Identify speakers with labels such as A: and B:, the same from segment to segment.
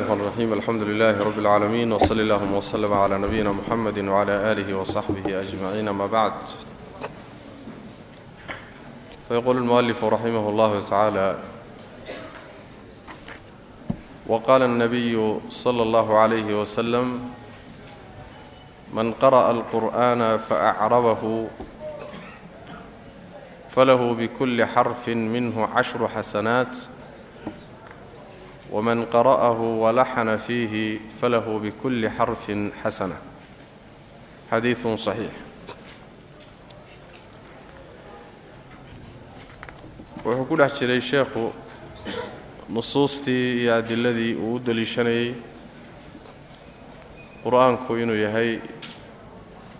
A: الرحمن الرحيم الحمد لله رب العالمين وصلى اللهم وسلم على نبينا محمد وعلى آله وصحبه أجمعين ما بعد فيقول المؤلف رحمه الله تعالى وقال النبي صلى الله عليه وسلم من قرأ القرآن فأعربه فله بكل حرف منه عشر حسنات wman قرأه walaxana fiihi falahu bikulli xarfin xasana xadiidun saxiix wuxuu ku dhex jiray sheekhu nusuustii iyo adiladii uu u deliishanayay qur'aanku inuu yahay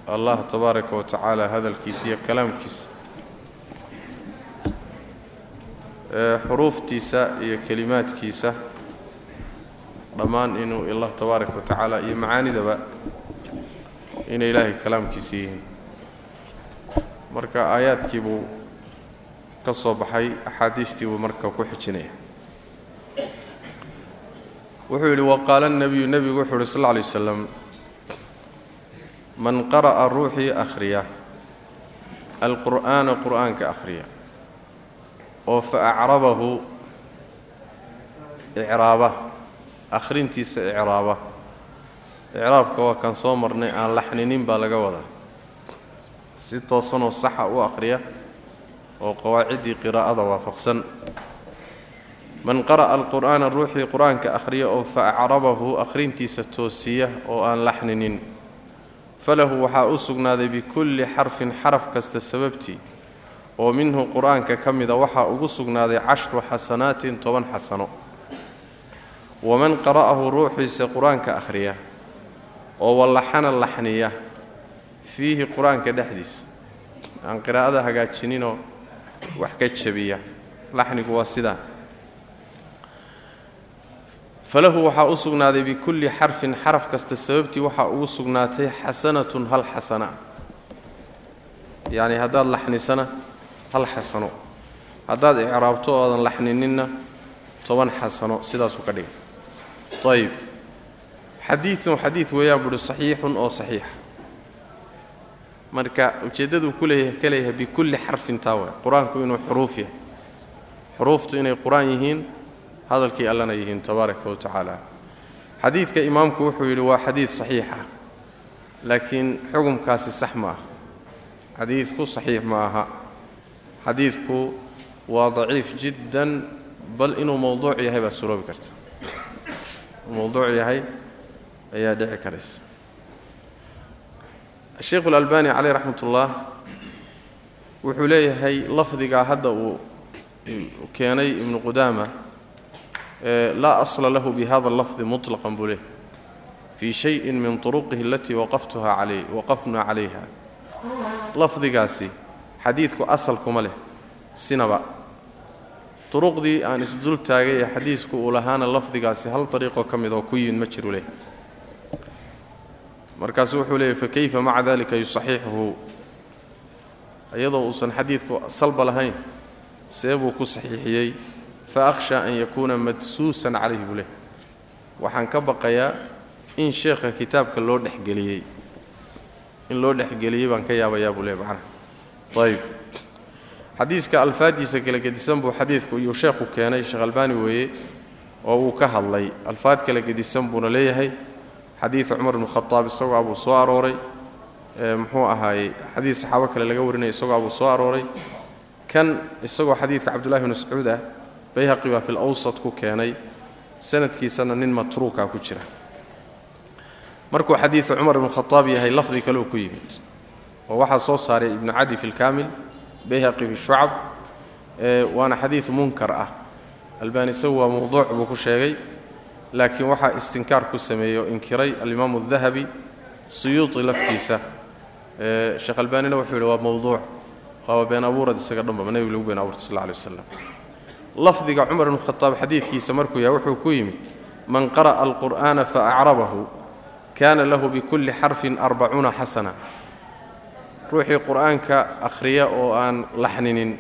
A: allah tabaaraka wa tacaala hadalkiisa iyo kalaamkiisa xuruuftiisa iyo kelimaadkiisa dhammaan inuu allah tabaaraka wa iyo macaanidaba inay ilaahay kalaamkiisa yihiin. Marka aayaadkii buu ka soo baxay axaadiistii buu marka ku xijinaya. Wuxuu yidhi waqaala nebiyu nebigu wuxuu yidhi sal lla alay wasalam man qara'a ruuxii akhriya alqur'aana qur'aanka akhriya oo fa acrabahu icraaba akhrintiisa icraaba. Icraabka waa kaan soo marnay aan laxninin baa laga wadaa. Si toosanoo saxa u akhriya oo qawaaciddii qiraa'ada waafaqsan. Man qara'a alqur'aana ruuxii qur'aanka akhriya oo fa acrabahu akhrintiisa toosiya oo aan laxninin. Falahu waxaa u sugnaaday bikulli xarfin xaraf kasta sababtii oo minhu qur'aanka ka mida waxaa ugu sugnaaday cashru xasanaatin toban xasano waman qara'ahu ruuxiisa qur'aanka akhriya oo wallaxana laxniya fiihi qur'aanka dhexdiisa aan qiraa'ada hagaajininoo wax ka jabiya laxnigu waa sidaa falahu waxaa u sugnaaday bikulli xarfin xaraf kasta sababtii waxaa ugu sugnaatay xasanatun hal xasana yacni haddaad laxnisana hal xasano haddaad icraabto oodan laxnininna toban xasano sidaasuu ka dhigay ayib xadiidun xadiid weeyaan buuhi saxiixun oo saxiixa marka ujeeddaduu ku leeyahay ka leeyahay bikulli xarfin taa waay qur'aanku inuu xuruuf yahay xuruuftu inay qur'aan yihiin hadalkii allana yihiin tabaaraka wa tacaala xadiidka imaamku wuxuu yidhi waa xadiid saxiixa laakiin xukumkaasi sax ma aha xadiidku saxiix ma aha xadiidku waa daciif jiddan bal inuu mowduuc yahay baa suroobi karta mowduuc yahay ayaa dhici karaysa sheikhu اlalbani caleyh raxmat ullah wuxuu leeyahay lafdigaa hadda uu keenay ibnu qudaama laa asla lahu bihada اlafdi muطlaqan buu leeyahy fii shayin min turuqihi alatii waqaftuha alay waqafna calayha lafdigaasi xadiidku asal kuma leh sinaba duruqdii aan isdul taagay ee xadiisku uu lahaana lafdigaasi hal dariiqoo ka mid oo ku yimid ma jiru leh. Markaasu wuxuu leeyay fakayfa maca dalika yusaxiixuhu? Iyadoo uusan xadiidku salba lahayn see buu ku saxiixiyey fa akhsha an yakuuna madsuusan calayhi buu leh waxaan ka baqayaa in sheekha kitaabka loo dhexgeliyey in loo dhexgeliyey baan ka yaabayaa buu leh macnaha. Ayb xadiiska alfaaddiisa kala gedisan buu xadiidku iyuu sheekhu keenay sheekh albaani weeye oo uu ka hadlay. Alfaad kala gedisan buuna leeyahay. Xadiid cumar ibnu khadaab isagoo abuu soo arooray. Muxuu ahaayey xadiid saxaabo kale laga warinaya isagoo abuu soo arooray. Kan isagoo xadiidka cabdullahi bn mascuud ah bayhaqi baa fil ku keenay. Sanadkiisana nin matruuka ku jira. Markuu xadiidu cumar ibnu khadaab yahay lafdi kaleu ku yimid. Oo waxaa soo saaray ibnu cadi fi lkaamil bayhaqi fi shucab waana xadiid munkar ah. Albaani isagu waa mowduuc buu ku sheegay laakiin waxaa istinkaar ku sameeyey oo inkiray alimaamu adahabi suyuuti laftiisa. Sheekh albaanina wuxuu yidhi waa mowduuc waaba been abuurad isaga dhanbaba nebiga lagu been abuurtay sal lla alay lafdiga cumar ibnu khadaab xadiidkiisa markuu yahay wuxuu ku yimid man qara'a alqur'aana fa acrabahu kaana lahu bikulli xarfin arbacuuna xasana ruuxii qur'aanka akhriya oo aan laxninin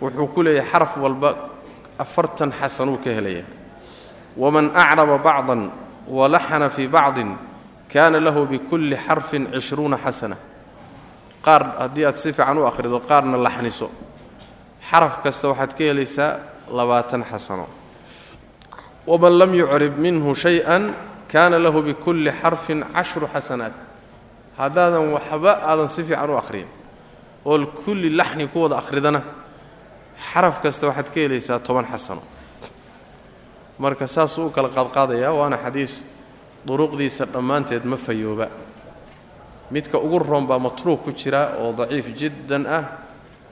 A: wuxuu ku leeyahay xaraf walba afartan xasanuu ka helaya waman acraba bacdan walaxana fii bacdin kaana lahu bikulli xarfin cishruuna xasana. Qaar haddii aad si fiican u akhrido qaarna laxniso. Xaraf kasta waxaad ka helaysaa labaatan xasano. Waman lam yucrib minhu shay-an kaana lahu bikulli xarfin cashru xasanaat haddaadan waxba aadan si fiican u akhriyin. Oo kulli laxni ku wada akhridana xaraf kasta waxaad ka helaysaa toban xasano. Marka saasuu u kala qaadqaadayaa waana xadiis duruqdiisa dhammaanteed ma fayooba. Midka ugu roon baa matruuq ku jira oo daciif jiddan ah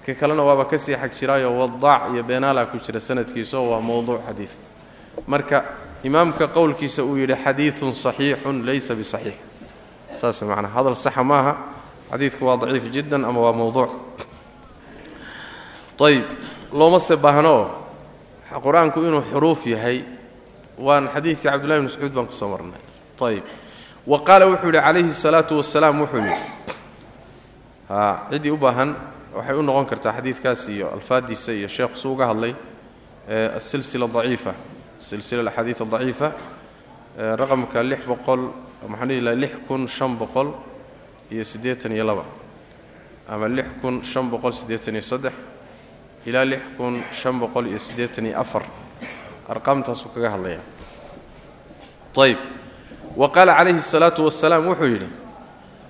A: ka kalena waaba ka sii xag jiraayo wadaac iyo beenaalaa ku jira sanadkiisaoo waa mowduuc xadiidka marka imaamka qowlkiisa uu yidhi xadiidun saxiixun laysa bisaxiix saas macnaa. Hadal saxa maaha. Xadiidku waa daciif jiddan ama waa mowduuc ayb looma se baahnoo qur'aanku inuu xuruuf yahay waan xadiidkii cabdullahi bn mascuud baan ku soo marnay. Ayb wa qaala wuxuu yidhi calayhi الsalaatu wasalaam wuxuu yidhi. Ciddii u baahan waxay u noqon kartaa xadiidkaas iyo alfaadiisa iyo sheekhu su uga hadlay asilsila daciifa. Silsila axaadiid daciifa raqamka maxaan dhihi laha lix kun shan boqol iyo siddeetan iyo laba ama lix kun shan boqol siddeetan iyo saddex ilaa lix kun shan boqol iyo siddeetan iyo afar. Arqaamtaasuu kaga hadlaya ayb wa qaala calayhi الsalaatu wasalaam wuxuu yidhi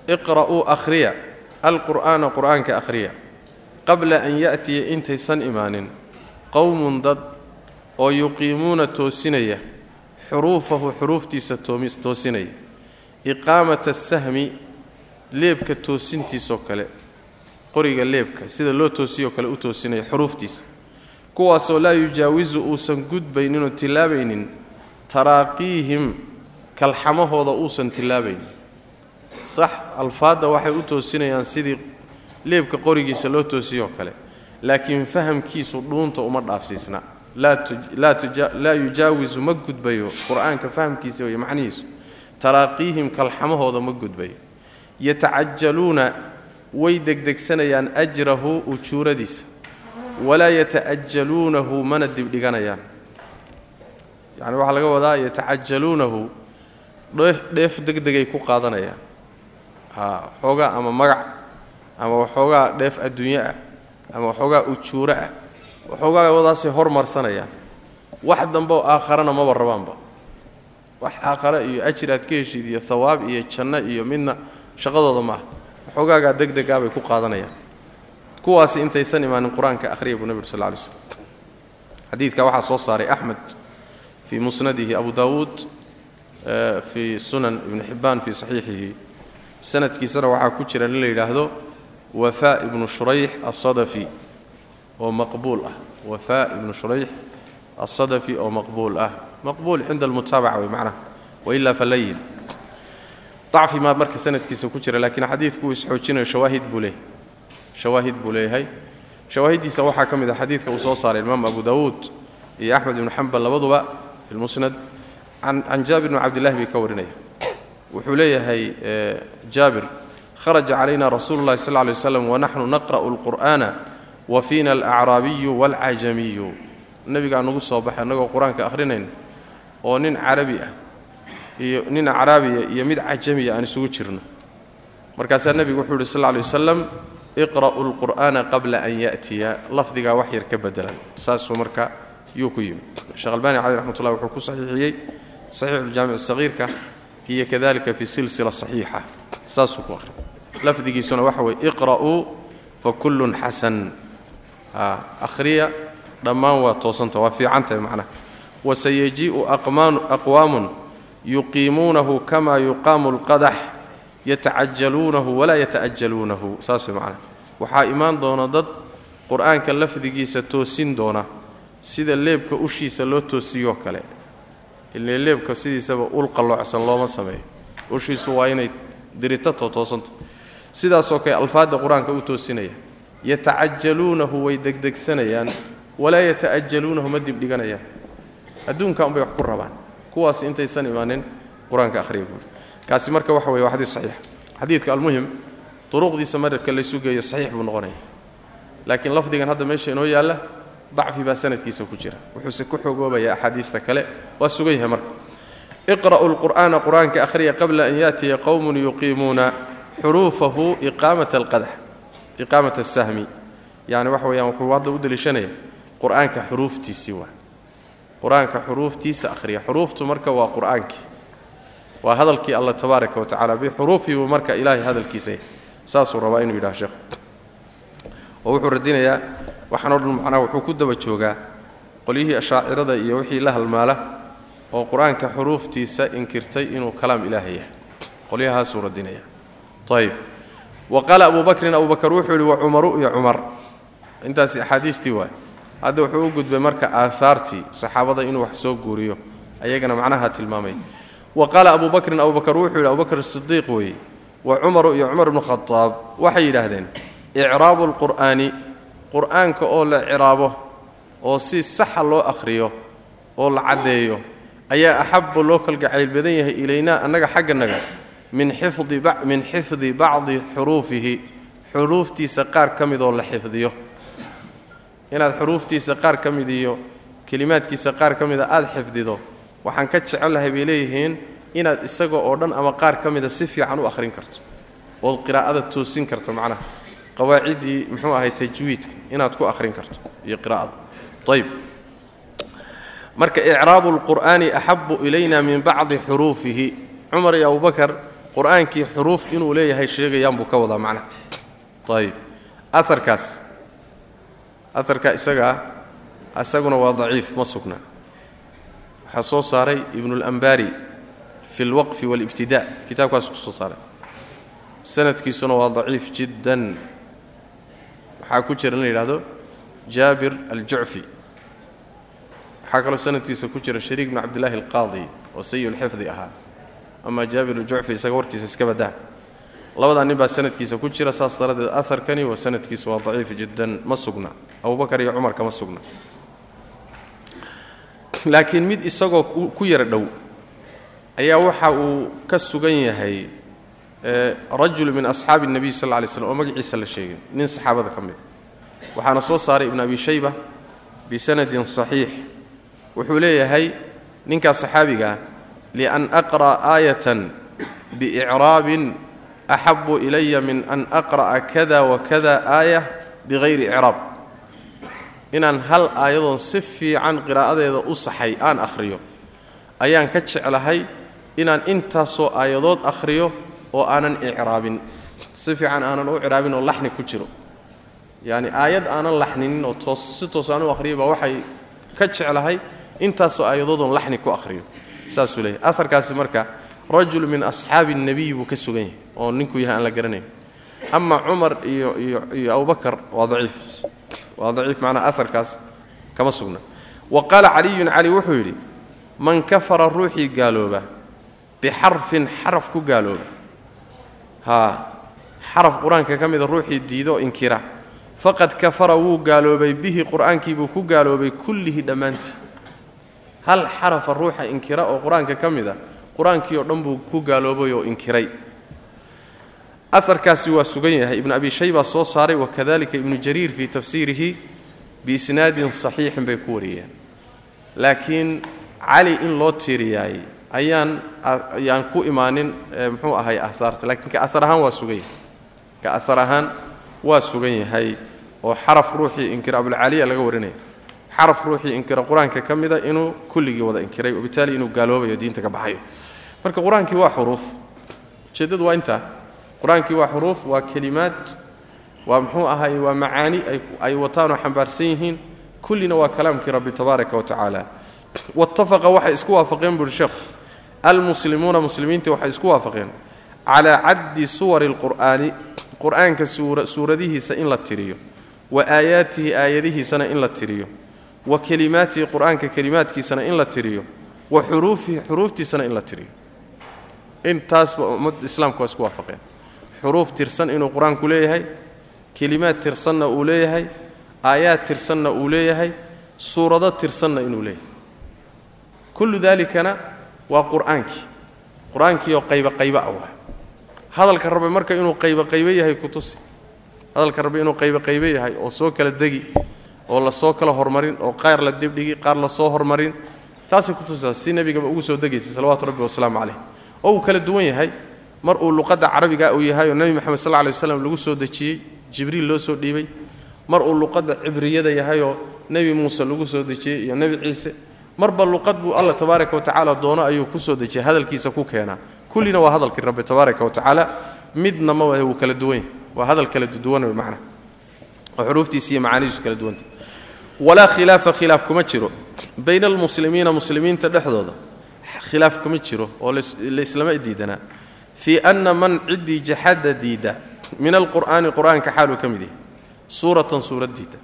A: iqra'uu akhriya alqur'aana qur'aanka akhriya qabla an ya'tiya intaysan imaanin qowmun dad oo yuqiimuuna toosinaya xuruufahu xuruuftiisa toosinaya iqaamata asahmi leebka toosintiisoo kale qoriga leebka sida loo toosiyoo kale u toosinaya xuruuftiisa. Kuwaasoo laa yujaawisu uusan gudbayninoo tillaabaynin taraaqiihim kalxamahooda uusan tillaabaynin sax alfaadda waxay u toosinayaan sidii leebka qorigiisa loo toosiyoo kale laakiin fahamkiisu dhuunta uma dhaafsiisna. Laa yujaawisu ma gudbayo qur'aanka fahamkiisa wey macnihiisu taraaqiihim kalxamahooda ma gudbayo yatacajaluuna way degdegsanayaan ajrahu ujuuradiisa. Walaa yata'ajaluunahu mana dibdhiganayaan. Yacni waxaa laga wadaa yatacajaluunahu dheef degdegay ku qaadanayaan. Waxoogaa ama magac ama waxoogaa dheef adduunyo ah ama waxoogaa ujuuro ah waxoogaa wadaasay hormarsanayaan wax dambeoo aakharana maba rabaanba wax aakhare iyo ajir aad ka heshid iyo hawaab iyo janno iyo midna shaqadooda ma ah waxoogaagaa degdegaa bay ku qaadanayaan. Kuwaasi intaysan imaanin qur'aanka akhriya buu nebi ur sal ly slm xadiidka waxaa soo saaray axmed fii musnadihi abu daawuud fii sunan ibni xibbaan fii saxiixihi. Sanadkiisana waxaa ku jira nin la yidhaahdo wafaa ibnu shurayx asadafi oo maqbuul ah. Wafaa ibnu shurayx asadafi oo maqbuul ah maqbuul cinda almutaabaca wey macnaha wailaa falayin. Dacfi maa marka sanadkiisa ku jira laakiin xadiidku uu isxoojinayo shawaahid buu leeyahy shawaahid buu leeyahay. Shawaahiddiisa waxaa ka mid ah xadiidka uu soo saaray imaam abu daawuud iyo axmed ibnu xambal labaduba fi lmusnad can jaabir bni cabdillahi bay ka warinaya. Wuxuu leeyahay jaabir kharaja calayna rasuulu llahi sal ly waslam wanaxnu naqra'u alqur'ana wa fiina alacraabiyu waalcajamiyu nebigaa nagu soo baxay annagoo qur'aanka akhrinayna oo nin carabi ah iyo nin acraabiya iyo mid cajamiya aan isugu jirno. Markaasaa nebigu wuxuu yidhi sal ly wasalam iqra'u lqur'aana qabla an ya'tiya. Lafdigaa wax yar ka bedelan saasuu marka yuu ku yimid. Sheekh albani caleyh raxmat ullah wuxuu ku saxiixiyey saxiixuljaamic sagiirka iyo kadalika fi silsila saxiixa. Saasuu ku akhri lafdigiisuna waxa weye iqra'uu fa kullun xasan. Akhriya dhammaan waa toosanta waa fiicantahay macnaha wasayajii'u aqwaamun yuqiimuunahu kama yuqaamu alqadax yatacajaluunahu walaa yata'ajaluunahu saas way macnaha waxaa imaan doona dad qur'aanka lafdigiisa toosin doona sida leebka ushiisa loo toosiyoo kale ile leebka sidiisaba ul qalloocsan looma sameeyo ushiisu waa inay diritato toosanta sidaasoo kale alfaadda qur'aanka u toosinaya yatacajaluunahu way degdegsanayaan walaa yata'ajaluunahu ma dibdhiganayaan adduunka unbay wax ku rabaan. Kuwaas intaysan imaanin qur'aanka akhriya buuri kaasi marka waxa weye waa xadiis saxiix. Xadiidka almuhim duruqdiisa mararka laysu geeyo saxiix buu noqonaya. Laakiin lafdigan hadda meesha inoo yaalla dacfi baa sanadkiisa ku jira. Wuxuuse ku xogoobayaa axaadiista kale. Waa sugan yahay marka. Iqra'u lqur'aana qur'aanka akhriya qabla an yaatiya qowmun yuqiimuuna xuruufahu iqaamat alqadax iqaamat asahmi yani waxa weeyaan wuxuu hadda u deliishanaya qur'aanka xuruuftiisii waa qur'aanka xuruuftiisa akhriya. Xuruuftu marka waa qur'aankii waa hadalkii alla tabaaraka wa tacala bixuruufihi buu marka ilaahay hadalkiisa saasuu rabaa inuu yidhaha sheekhu oo wuxuu radinayaa waxaan o dhan macnaha wuxuu ku daba joogaa qolyihii ashaacirada iyo wixii la halmaala oo qur'aanka xuruuftiisa inkirtay inuu kalaam ilaahay yahay. Qolyahaasuu radinaya ayb wa qaala abu bakrin abu bakar wuxuu yidhi wa cumaru iyo cumar. Intaasi axaadiistii waay hadda wuxuu u gudbay marka aahaartii saxaabada inuu wax soo guuriyo ayagana macnaha tilmaamay. Wa qaala abu bakrin abu bakar wuxuu yidhi abubakr sidiiq weeye wa cumaru iyo cumar ibnu khadaab waxay yidhaahdeen icraabu lqur'aani qur'aanka oo la ciraabo oo si saxa loo akhriyo oo la caddeeyo ayaa axabbu loo kalgacayl badan yahay ilaynaa annaga xagganaga min xifdi bacdi xuruufihi xuruuftiisa qaar ka midoo la xifdiyo inaad xuruuftiisa qaar ka mid iyo kelimaadkiisa qaar ka mida aada xifdido waxaan ka jecelahay bay leeyihiin inaad isaga oo dhan ama qaar ka mida si fiican u akhrin karto. Ood qiraa'ada toosin karto macnaha qawaaciddii muxuu ahay tajwiidka inaad ku akhrin karto iyo qiraa'ada. Ayb marka icraabu lqur'aani axabu ilayna min bacdi xuruufihi. Cumar iyo abubakar qur'aankii xuruuf inuu leeyahay sheegayaan buu ka wadaa macnaha. Ayb aarkaas aarka isagaa isaguna waa daciif ma sugna. Waxaa soo saaray ibnuulambari fi lwaqfi waalibtida kitaabkaas ku saaray. Sanadkiisuna waa daciif jiddan. Waxaa ku jira in la yidhahdo jaabir aljucfi waxaa kaloo sanadkiisa ku jira shariik bn cabdillaahi alqaadi oo sayi lxifdi ahaa. Ama jaabir aljucfi isaga warkiisa iska badaa labadaa nin baa sanadkiisa ku jira saas daradeed aharkani waa sanadkiisa waa daciif jiddan ma sugna abubakar iyo cumarka ma sugna laakiin mid isagoo ku yara dhow ayaa waxa uu ka sugan yahay rajul min asxaabi الnabiy sal lla lay slm oo magaciisa la sheegay nin saxaabada ka mid waxaana soo saaray ibn abi shayba bisanadin صaxiix wuxuu leeyahay ninkaas saxaabigaa lian aqra'a aayatan biicraabin axabu ilaya min an aqra'a kada wakada aaya bigayri icraab inaan hal aayadoon si fiican qiraa'adeeda u saxay aan akhriyo. Ayaan ka jeclahay inaan intaasoo aayadood akhriyo oo aanan icraabin. Si fiican aanan u icraabin oo laxni ku jiro. Yacni aayad aanan laxninin oo toos si toos aan u akhriyo baa waxay ka jeclahay intaasoo aayadoodoon laxni ku akhriyo. Saasuu leeyahy aharkaasi marka rajul min asxaabi الnebiy buu ka sugan yahay oo ninkuu yahay aan la garanayn ama cumar iyo iyo abubakar waa daciif. Waa daciif macnaa aharkaas kama sugna. Wa qaala caliyun cali wuxuu yidhi man kafara ruuxii gaalooba bixarfin xaraf ku gaalooba. Haa xaraf qur'aanka ka mida ruuxii diido inkira. Faqad kafara wuu gaaloobay bihi qur'aankiibuu ku gaaloobay kullihi dhammaantii. Hal xarafa ruuxa inkira oo qur'aanka ka mida qur'aankii oo dhan buu ku gaaloobay oo inkiray aharkaasi waa sugan yahay. Ibnu abi shayba soo saaray wakadalika ibnu jariir fii tafsiirihi biisnaadin saxiixin bay ku wariyeen. Laakiin cali in loo tiiriyaay ayaan ayaan ku imaanin muxuu ahay aahaarta lakiin ka ahar ahaan waa sugan yahay. Ka ahar ahaan waa sugan yahay oo xaraf ruuxii inkira abulcaliya laga warinaya xaraf ruuxii inkira qur'aanka ka mida inuu kulligii wada inkiray wabitaali inuu gaaloobayo diinta ka baxayo. Marka qur'aankii waa xuruuf. Ujeeddadu waa intaa qur'aankii waa xuruuf waa kelimaad waa muxuu ahay waa macaani ay wataan oo xambaarsan yihiin. Kullina waa kalaamkii rabbi tabaaraka wa tacaala. Wattafaqa waxay isku waafaqeen buuhi sheekhu almuslimuuna muslimiintii waxay isku waafaqeen. Calaa caddi suwari alqur'aani qur'aanka suuradihiisa in la tiriyo. Wa aayaatihi aayadihiisana in la tiriyo. Wa kelimaatihi qur'aanka kelimaadkiisana in la tiriyo. Wa xuruufihi xuruuftiisana in la tiriyo. Intaasba ummadda islaamka waa isku waafaqeen xuruuf tirsan inuu qur'aanku leeyahay kelimaad tirsanna uu leeyahay aayaad tirsanna uu leeyahay suurado tirsanna inuu leeyahay. Kullu daalikana waa qur'aankii. Qur'aankii oo qaybo qaybo ah waa hadalka rabbi marka inuu qaybo yahay ku tusi. Hadalka rabbi inuu qaybo yahay oo soo kala degi oo la soo kala hormarin oo qaar la dibdhigi qaar la soo hormarin taasay kutusaa si nebigaba ugu soo degaysay salawaatu rabbi wasalaamu calayh. Oo uu kala duwan yahay mar uu luqadda carabiga uu yahay oo nebi moxamed sal lla waslam lagu soo dejiyey jibriil loo soo dhiibay. Mar uu luqadda cibriyada yahayoo nebi muuse lagu soo dejiyey iyo nebi ciise. Marba luqad buu alla tabaaraka wa doono ayuu ku soo dejiyay hadalkiisa ku keenaa. Kullina waa hadalkii rabbi tabaaraka wa tacaala. Midna ma wuu kala duwan yahay waa hadal kala duwan wey macnaha oo xuruuftiisa iyo macaanidiisu kala duwanta. Walaa khilaafa khilaaf kuma jiro. Bayna almuslimiina muslimiinta dhexdooda khilaaf kuma jiro oo laislama diidanaa fii anna man ciddii jaxada diida min alqur'aani qur'aanka xaaluu ka mid yahay suuratan suurad diida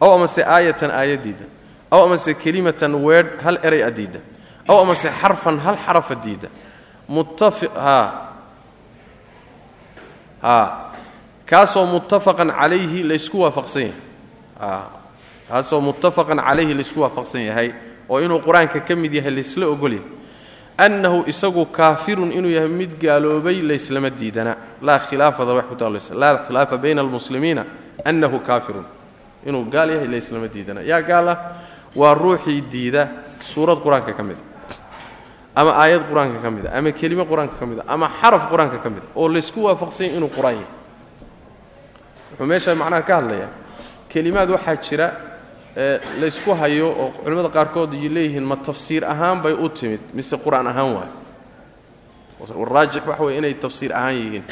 A: aw amase aayatan aayad diida aw amase kelimatan weedh hal eray a diida aw amase xarfan hal xarafa haa kaasoo muttafaqan calayhi laysku waafaqsan yahay. Aa kaasoo muttafaqan calayhi laysku waafaqsan yahay oo inuu qur'aanka ka mid yahay laysla ogolyahay annahu isagu kaafirun inuu yahay mid gaaloobay layslama diidana. Laa khilaafada wax ku taallaysa laa khilaafa bayna almuslimiina annahu kaafirun. Inuu gaal yahay layslama diidana. Yaa gaal ah waa ruuxii diida. Suurad qur'aanka ka mid a. Ama aayad qur'aanka ka mid a. Ama kelime qur'aanka ka mid a. Ama xaraf qur'aanka ka mid a. Oo laysku waafaqsan yahy inuu qur'aan yahay. Wuxuu meesha macnaha ka hadlayaa. Kelimaad waxaa jira laysku hayo oo culimmada qaarkood ay leeyihiin ma tafsiir ahaan bay u timid mise qur'aan ahaan waay. Raajix waxa wey inay tafsiir ahaan yihiin.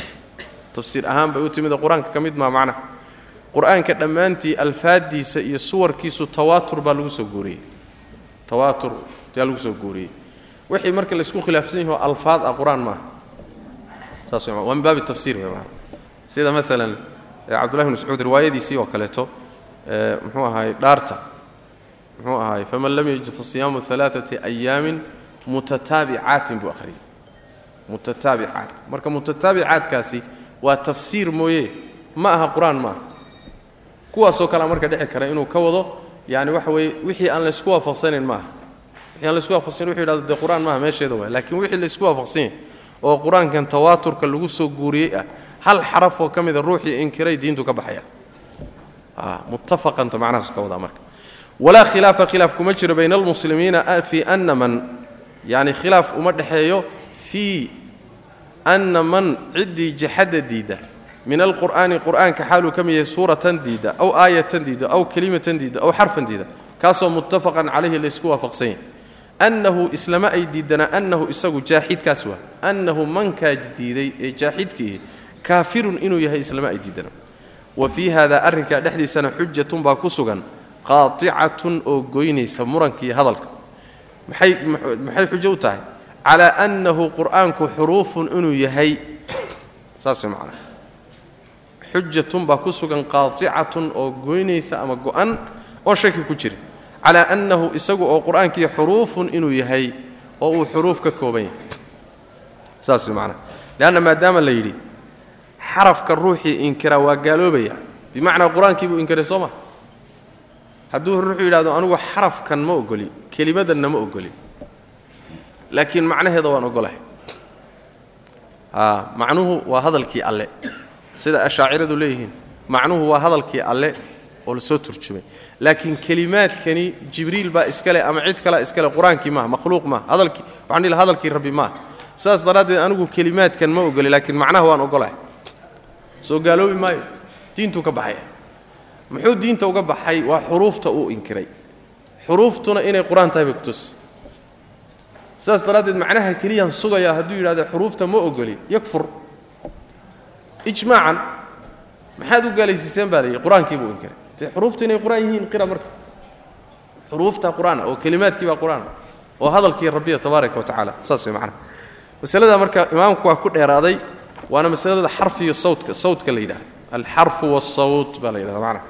A: Tafsiir ahaan bay u timid oo qur'aanka ka mid maa macnaha qur'aanka dhammaantii alfaaddiisa iyo suwarkiisu tawaatur baa lagu soo guuriyey. Tawaatur yaa lagu soo guuriyey. Wixii marka laysku khilaafsan yahi oo alfaad ah qur'aan maaha. Saas waa min baabi tafsiir wey maana sida maalan cabdullahi bn mascuud riwaayadiisii oo kaleeto muxuu ahaay dhaarta. Muxuu ahaay faman lam yajid fasiyaamu alaaati ayaamin mutataabicaatin buu akhriyey. Mutataabicaat marka mutataabicaadkaasi waa tafsiir mooye. Ma aha qur'aan ma kuwaasoo kalea marka dhici kara inuu ka wado yani waxa weeye wixii aan laysku waafaqsanayn maaha wixii aan laysku waafaqsanayn wuxuu yidhahdo dee qur'aan maaha meesheeda waay. Laakiin wixii laysku waafaqsan oo qur'aankan tawaaturka lagu soo guuriyey ah hal xaraf oo ka mida ruuxii inkiray diintu ka baxaya muttafaqanta macnahaasu ka wadaa marka. Walaa khilaafa khilaaf kuma jiro bayna almuslimiina fii anna man yani khilaaf uma dhexeeyo fii anna man ciddii jaxadda diida. Min alqur'aani qur'aanka xaaluu ka mid yahay suuratan diida aw aayatan diida aw kelimatan diida aw xarfan diida. Kaasoo muttafaqan calayhi laysku waafaqsan yahay annahu islama ay diidana annahu isagu jaaxidkaas waa. Annahu mankaa diiday ee jaaxidkiihi kaafirun inuu yahay islama ay diidana wa fii haadaa arrinkaa dhexdiisana xujatun baa ku sugan qaaticatun oo goynaysa muranka iyo hadalka. Maxay maxay xujo u tahay? Calaa annahu qur'aanku xuruufun inuu yahay. Saas macnaa. Xujatun baa ku sugan qaaticatun oo goynaysa ama go-an oo shaki ku jira. Calaa annahu isagu oo qur'aankii xuruufun inuu yahay oo uu xuruuf ka kooban yahay. Saas macnaa. Leanna maadaama la yidhi xarafka ruuxii inkiraa waa gaaloobaya. Bimacnaa qur'aankii buu inkiray soo ma? Hadduu ruuxuu yidhahdo anugu xarafkan ma ogoli kelimadanna ma ogoli. Laakiin macnaheeda waan ogolahay. Macnuhu waa hadalkii alle. Sida ashaaciradu leeyihiin macnuhu waa hadalkii alle oo la soo turjumay. Laakiin kelimaadkani jibriil baa iskale ama cid kalea iskale qur'aankii maaha makhluuq maaha hadalkii waxaan dhihi hadalkii rabbi maaha. Saas daraaddeed anigu kelimaadkan ma ogoli laakiin macnaha waan ogolahay soo gaaloobi maayo diintuu ka baxaya muxuu diinta uga baxay? Waa xuruufta uu inkiray. Xuruuftuna inay qur'aan tahay bay kutusi saas daraaddeed macnaha keliyaan sugayaa hadduu yidhahdo xuruufta ma ogoli yakfur. Ijmaacan maxaad u gaalaysiiseen baa layidhi qur'aankii buu inkiray. Dee xuruufta inay qur'aan yihiin qira marka. Xuruufta qur'aana oo kelimaadkii baa qur'aana oo hadalkii rabbiya tabaaraka wa tacaala saas way macnaha. Masalada marka imaamku waa ku dheeraaday waana masalada xarfiyo sawtka sawtka la yidhahdo. Alxarfu waasawt baa la yidhahda macnaha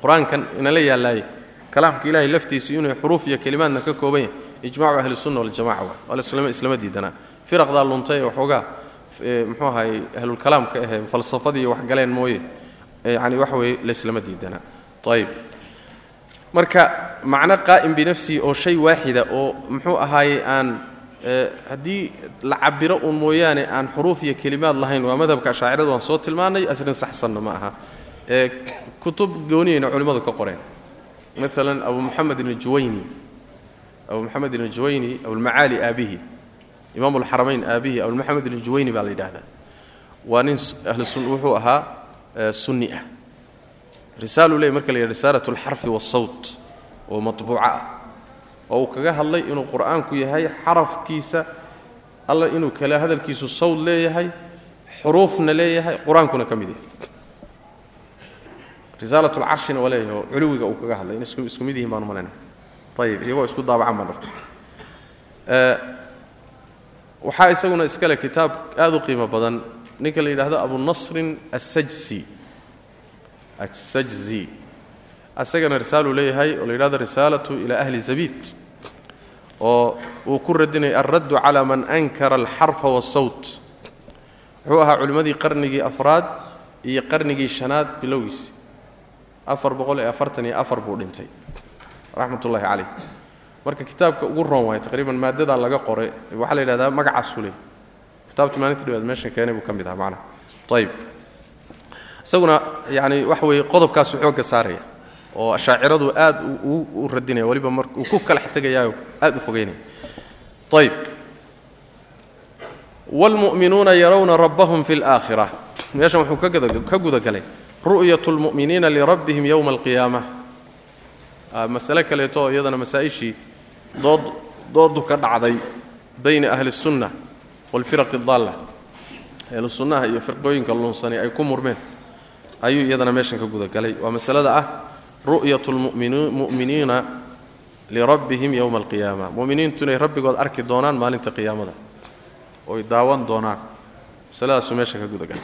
A: qur'aankan inala yaallaaye kalaamka ilaahay laftiisu inuu xuruuf iyo kelimaadna ka kooban yahay ijmacu ahli sunna waljamaca waa. Waa islama diidanaa. Firaqdaa luntay waxoogaa muxuu ahaay ahlulkalaamka ahee falsafadii wax galeen mooye yani waxa weeye laislama diidanaa. Ayib marka macno qaa'im binafsihi oo shay waaxida oo muxuu ahaaye aan haddii la cabiro uun mooyaane aan xuruuf iyo kelimaad lahayn waa madhabka ashaacirada waan soo tilmaanay asrin saxsanna ma aha. Ee kutub gooniyayna culimmadu ka qoreen. Maalan abu moxamed ibn juwayni. Abu moxamed ibn juwayni abulmacaali aabihi. Imaam alxaramayn aabihi abulmoxamed ibn juwayni baa la yidhaahdaa. Waa nin wuxuu ahaa sunni ah. Risaaluu leey marka la yidhaha risaalat alxarfi waasawt oo matbuuco ah oo uu kaga hadlay inuu qur'aanku yahay xarafkiisa alla inuu kale hadalkiisu sawd leeyahay xuruufna leeyahay qur'aankuna ka mid yahay. Risaalat lcarshina waa leeyahay oo culuwiga uu kaga hadlay. In isku mid yihiin baanu malayna. Ayib iyagoo isku daabacan baan arka waxaa isaguna iskale kitaab aad u qiimo badan. Ninka la yidhaahdo abunasrin assajsi assajzi asagana risaaluu leeyahay oo la yidhahdo risaalatu ilaa ahli zabiid oo uu ku radinaya alraddu calaa man ankara alxarfa waasawt wuxuu ahaa culimmadii qarnigii afraad iyo qarnigii shanaad bilowgiisi afar boqol iyo afartan iyo afar buu dhintay. Raxmat ullahi caleyh marka kitaabka ugu roon waaya taqriiban maadadaa laga qoray waxaa la yidhahdaa magacaasuu leey kitaabta maalinta dhawaad meeshan keenay buu ka mid aha macnaha. Ayib isaguna yacani waxa weeye qodobkaasu xoogga saaraya oo ashaaciradu aad u radinaya waliba mar uu ku kalax tegayaayo aad u fogeynaya ayib wاlmu'minuuna yarawna rabbahum fi اlآakhirة meeshan wuxuu ka gudagalay ru'yaة اlmu'miniina lirabbihim yowma اlqiyaamة masale kaleeto oo iyadana masaa'ishii dood doodu ka dhacday bayna ahli الsunna wاlfiraq الdaalla ahlu sunnaha iyo firqooyinka lunsani ay ku murmeen ayuu iyadana meeshan ka gudagalay waa masalada ah ru'yat lmuminiina lirabbihim yowma alqiyaama. Muminiintunay rabbigood arki doonaan maalinta qiyaamada. Oy daawan doonaan. Masaladaasuu meesha ka gudagal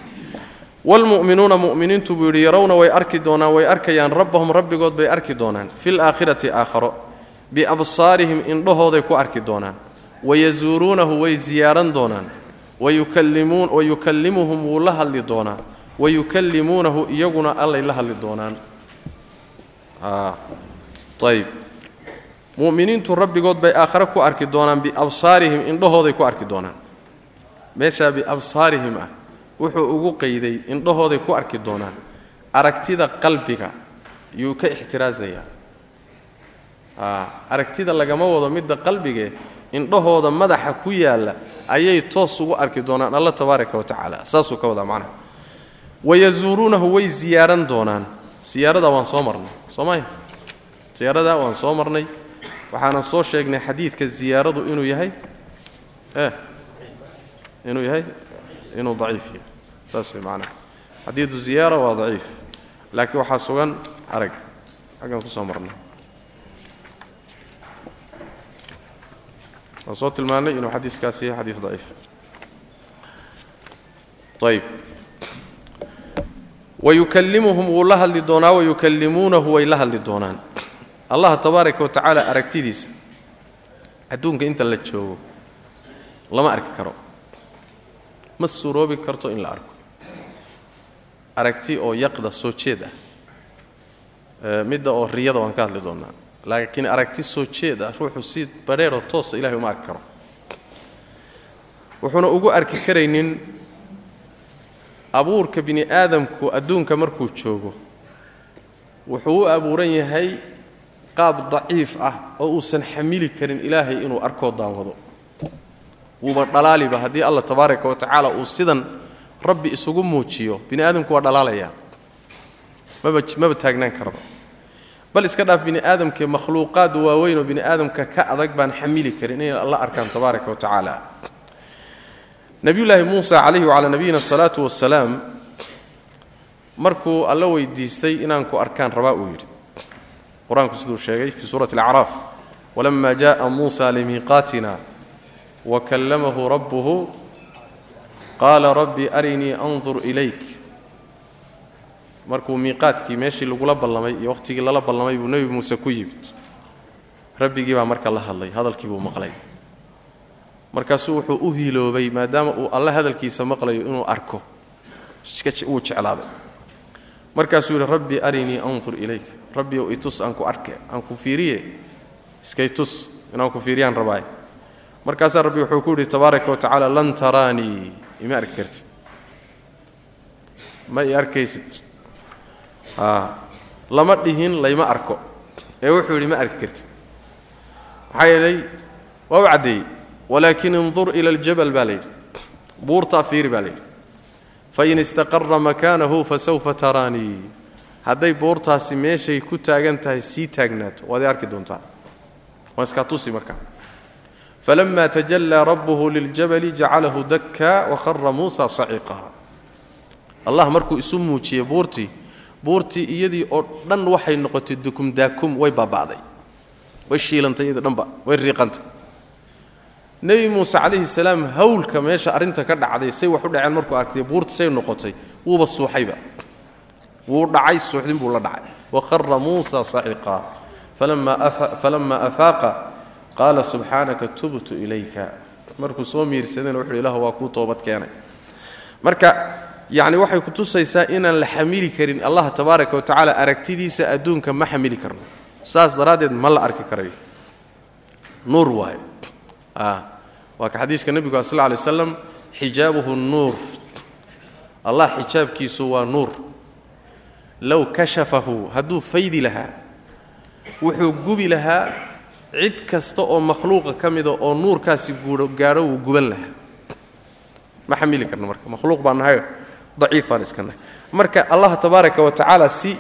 A: wlmu'minuuna mu'miniintu buu yidhi yarawna way arki doonaan way arkayaan. Rabbahum rabbigood bay arki doonaan. Fi laakhirati aakharo. Biabsaarihim indhahooday ku arki doonaan. Wayasuuruunahu way ziyaaran doonaan. Wayukallimuhum wuu la hadli doonaa. Wayukallimuunahu iyaguna allay la hadli doonaan ayb mu'miniintu rabbigood bay aakhare ku arki doonaan biabsaarihim indhahooday ku arki doonaan. Meeshaa biabsaarihim ah wuxuu ugu qayday indhahooday ku arki doonaan. Aragtida qalbiga yuu ka ixtiraasayaa aragtida lagama wado midda qalbigee indhahooda madaxa ku yaalla ayay toos ugu arki doonaan. Alla tabaaraka wa tacaala saasuu ka wadaa macnaha. Wayasuuruunahu way ziyaaran doonaan siyaaradaa waan soo marnay soo maya siyaaradaa waan soo marnay. Waxaanan soo sheegnay xadiidka ziyaaradu inuu yahay. Eh inuu yahay? Inuu daciif yahay. Saas way macnaha. Xadiidu ziyaara waa daciif laakiin waxaa sugan arag. Xaggan ku soo marnay. Waan soo tilmaannay inuu xadiiskaasi yahay xadiis daciif. Ayb wayukallimuhum wuu la hadli doonaa wayukallimuunahu way la hadli doonaan allah tabaaraka wa tacaala aragtidiisa adduunka inta la joogo lama arki karo ma suroobi karto in la arko aragti oo yaqda soo jeed ah midda oo riyada waan ka hadli doonnaa laakiin aragti soo jeed ah ruuxu si badheeroo toosa ilahay uma arki karo wuxuuna ugu arki karaynin abuurka bini aadamku adduunka markuu joogo wuxuu u abuuran yahay qaab daciif ah oo uusan xamili karin ilaahay inuu arkoo daawado. Wuuba dhalaaliba haddii alla tabaaraka wa tacaala uu sidan rabbi isugu muujiyo bini aadamku waa dhalaalayaa. Maba maba taagnaan karaba. Bal iska dhaaf bini aadamkee makhluuqaad waaweyn oo bini aadamka ka adag baan xamili karin inay alla arkaan tabaaraka wa tacaala nebiyullaahi muusa calayhi wacalaa nabiyina asalaatu wassalaam markuu alla weydiistay inaan ku arkaan rabaa uu yidhi. Qur'aanku siduu sheegay fii suurati alacraaf walama jaءa muusa limiiqaatina wakallamahu rabbuhu qaala rabbi arinii andur ilayk. Markuu miiqaadkii meeshii lagula ballamay iyo wakhtigii lala ballamay buu nebi muuse ku yimid. Rabbigii baa marka la hadlay hadalkii buu maqlay markaasuu wuxuu u hiloobay maadaama uu alle hadalkiisa maqlayo inuu arko. Wuu jeclaaday. Markaasuu yidhi rabbi arinii andur ilayk. Rabbi ow itus aan ku arke aan ku fiiriye. Iskay tus inaan ku fiiriyaan rabaaye markaasaa rabbi wuxuu ku yidhi tabaaraka wa lan taraanii ima arki kartid. Ma i arkaysid? Lama dhihin layma arko. Ee wuxuu yidhi ma arki kartid. Maxaa yeelay waa u caddeeyey walaakin indur ila aljabal baa layidhi buurtaa fiiri baa layidhi fain istaqara makaanahu fasawfa taraanii hadday buurtaasi meeshay ku taagan tahay sii taagnaato waad arki doontaa. Waa iskaa tusi markaa falama tajallaa rabbuhu liljabali jacalahu dakka waqara muusa saciqa allah markuu isu muujiyey buurtii buurtii iyadii oo dhan waxay noqotay dukumdaakum way baaba'day. Way shiilantay iyadii dhanba way riiqantay nebi muuse calayhi salaam hawlka meesha arrinta ka dhacday say wax u dhaceen markuu arktay buurta say noqotay wuuba suuxayba. Wuu dhacay suuxdin buu la dhacay. Waqara muusa saciqa falama afaaqa qaala subxaanaka tubtu ilayka. Markuu soo miirsadayna wuxuu ilah waa kuu toobad keenay. Marka yacni waxay ku tusaysaa inaan la xamili karin allah tabaaraka wa tacaala aragtidiisa adduunka ma xamili karno. Saas daraaddeed ma la arki karayo nuur waaye waa ka xadiiska nebigu sal lla alay waslam xijaabuhu nuur. Allah xijaabkiisu waa nuur. Low kashafahu hadduu faydi lahaa wuxuu gubi lahaa cid kasta oo makhluuqa ka mida oo nuurkaasi gaadho wuu guban lahaa. Ma xamili karno marka makhluuq baan nahayo daciif baan iska nahay. Marka allah tabaaraka wa tacaala si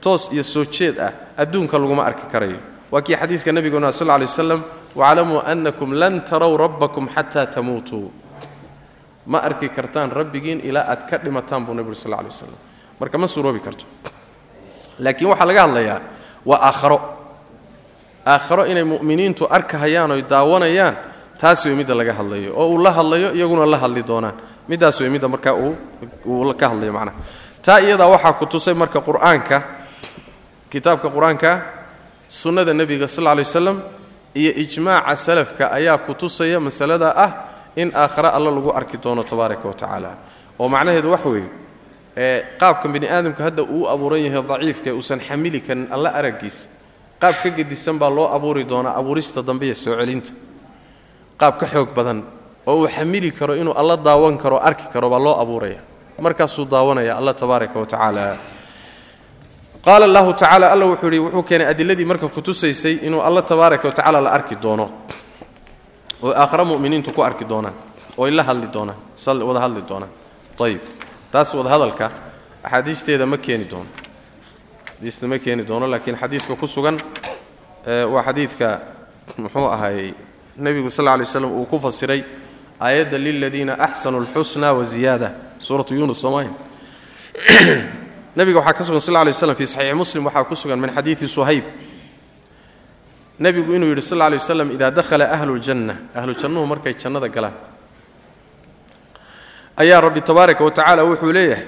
A: toos iyo soo jeed ah adduunka laguma arki karayo. Waa kii xadiiska nebiguna sal lla alay waslam waclamuu annakum lan tarow rabbakum xataa tamuutuu ma arki kartaan rabbigiin ilaa aad ka dhimataan buu nebigu sal alay waslam marka ma suroobi karto laakiin waxaa laga hadlayaa waa aakharo aakharo inay mu'miniintu arkahayaan oy daawanayaan taas wey midda laga hadlayo oo uu la hadlayo iyaguna la hadli doonaan middaas wey midda markaa uu ka hadlayo macnaha taa iyadaa waxaa ku tusay marka qur'aanka kitaabka qur'aanka sunnada nebiga sal lay waslam iyo ijmaaca salafka ayaa ku tusaya masalada ah in aakhare alla lagu arki doono tabaaraka wa tacaala. Oo macnaheedu wax weeye ee qaabka bini aadamka hadda uu abuuran yahay daciifka uusan xamili karin alla araggiisa qaab ka gedisan baa loo abuuri doonaa abuurista dambe iyo soo celinta. Qaab ka xoog badan oo uu xamili karo inuu alla daawan karo arki karo baa loo abuuraya. Markaasuu daawanaya alla tabaaraka wa tacaala qaala allahu tacala alla wuxuu yidhi wuxuu keenay adiladii marka ku tusaysay inuu alla tabaaraka wa tacaala la arki doono oo aakhare mu'miniintu ku arki doonaan oo ay la hadli doonaan wada hadli doonaan. Ayib taas wadahadalka axaadiisteeda ma keeni doono. Xadiista ma keeni doono laakiin xadiidka ku sugan waa xadiidka muxuu ahaayey nebigu sal lla lay slam uu ku fasiray aayadda liladiina axsanuu alxusna waziyaada suuratu yunus soomaaya nebiga waxaa ka sugan lla lay slam fi saxiixi muslim waxaa ku sugan min xadiidi suhayb. Nebigu inuu yidhi sal lay waslam idaa dakhala ahlu ljanna ahlu jannuhu markay jannada galaan. Ayaa rabbi tabaaraka wa tacaala wuxuu leeyahay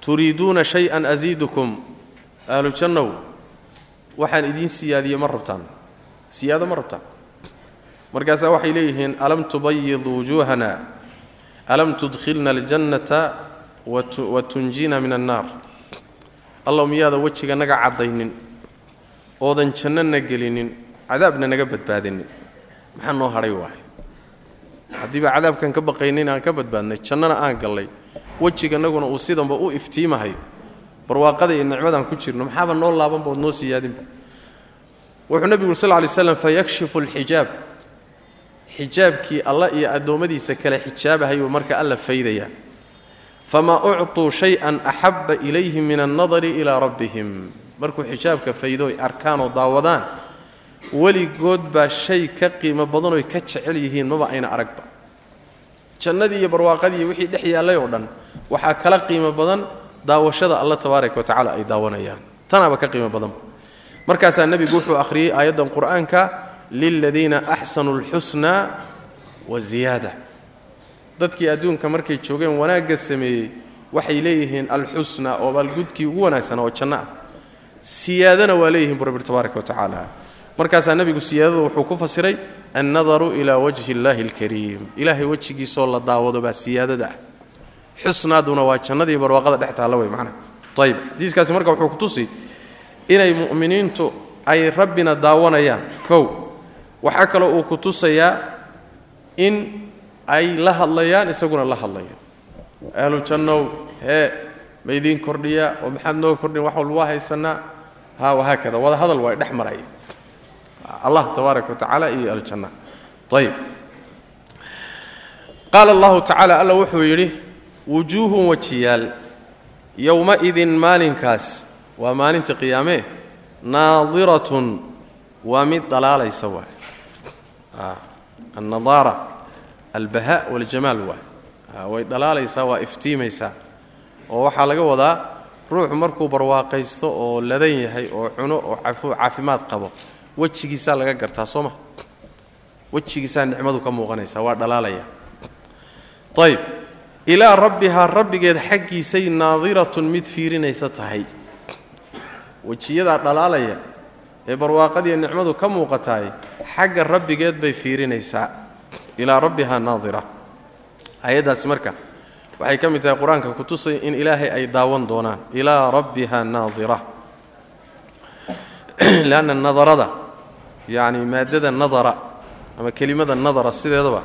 A: turiiduuna shay-an asiidukum ahlu jannow waxaan idiin siyaadiye ma rabtaan. Siyaado ma rabtaan. Markaasaa waxay leeyihiin alam tubayid wujuuhana alam tudkhilna aljannata wa tunjina min annaar. Allaw miyaada wejiga naga caddaynin oodan jannona gelinin cadaabna naga badbaadinin. Maxaa noo hadhay waay haddiiba cadaabkan ka baqaynin aan ka badbaadnay jannana aan gallay wejiganaguna uu sidanba u iftiimahayo barwaaqada iyo nicmadaan ku jirno maxaaba noo laabanba ood noo siyaadinba wuxuu nebigu sal lay slam fayakshifu alxijaab. Xijaabkii alla iyo addoommadiisa kale xijaabahayuu marka alla faydayaa famaa ucطuu shay-an axabba ilayhim min annadari ilaa rabbihim markuu xijaabka faydo ay arkaan oo daawadaan weligood baa shay ka qiimo badanoy ka jecel yihiin maba ayna aragba jannadii iyo barwaaqadii wixii dhex yaallay oo dhan waxaa kala qiimo badan daawashada alla tabaaraka wa tacala ay daawanayaan. Tanaaba ka qiimo badanba markaasaa nebigu wuxuu akhriyey aayaddan qur'aanka liladiina axsanuu alxusna wa ziyaada dadkii adduunka markay joogeen wanaagga sameeyey waxay leeyihiin alxusna oo baalgudkii ugu wanaagsanaa oo janno ah. Siyaadana waa leeyihiin bu rabbi tabaaraka wa tacaala. Markaasaa nebigu siyaadada wuxuu ku fasiray annadaru ilaa wajhi illaahi alkariim. Ilaahay wejigiisoo la daawado baa siyaadada ah. Xusnaaduna waa jannadii barwaaqada dhex taalla wey macnaha ayib xadiiskaasi marka wuxuu ku tusi inay mu'miniintu ay rabbina daawanayaan. Kow. Waxaa kaloo uu ku tusayaa in ay la hadlayaan isaguna la hadlayo ahlu jannow hee ma idiin kordhiyaa oo maxaad noo kordhin wax walba waa haysanaa ha wahaakada wada hadal waa dhex maraya allah tabaaraka wa tacaala iyo aljanna ayib qaala allahu tacaala alla wuxuu yidhi wujuuhun wajiyaal yowma-idin maalinkaas waa maalinta qiyaamee naadiratun waa mid dhalaalaysa waay. Annadaara albahaa waljamaal waay way dhalaalaysaa waa iftiimaysaa. Oo waxaa laga wadaa ruuxu markuu barwaaqaysto oo ladan yahay oo cuno oo caafimaad qabo wejigiisaa laga gartaa soo ma? Wejigiisaa nicmadu ka muuqanaysaa waa dhalaalaya. Ayb ilaa rabbihaa rabbigeed xaggiisay naadiratun mid fiirinaysa tahay. Wejiyadaa dhalaalaya ee barwaaqadiiyo nicmadu ka muuqataay xagga rabbigeed bay fiirinaysaa ilaa rabbihaa naadira. Ayaddaasi marka waxay ka mid tahay qur'aanka ku tusay in ilaahay ay daawan doonaan. Ilaa rabbiha naadira. Leanna nadarada yacni maaddada nadara ama kelimada nadara sideedaba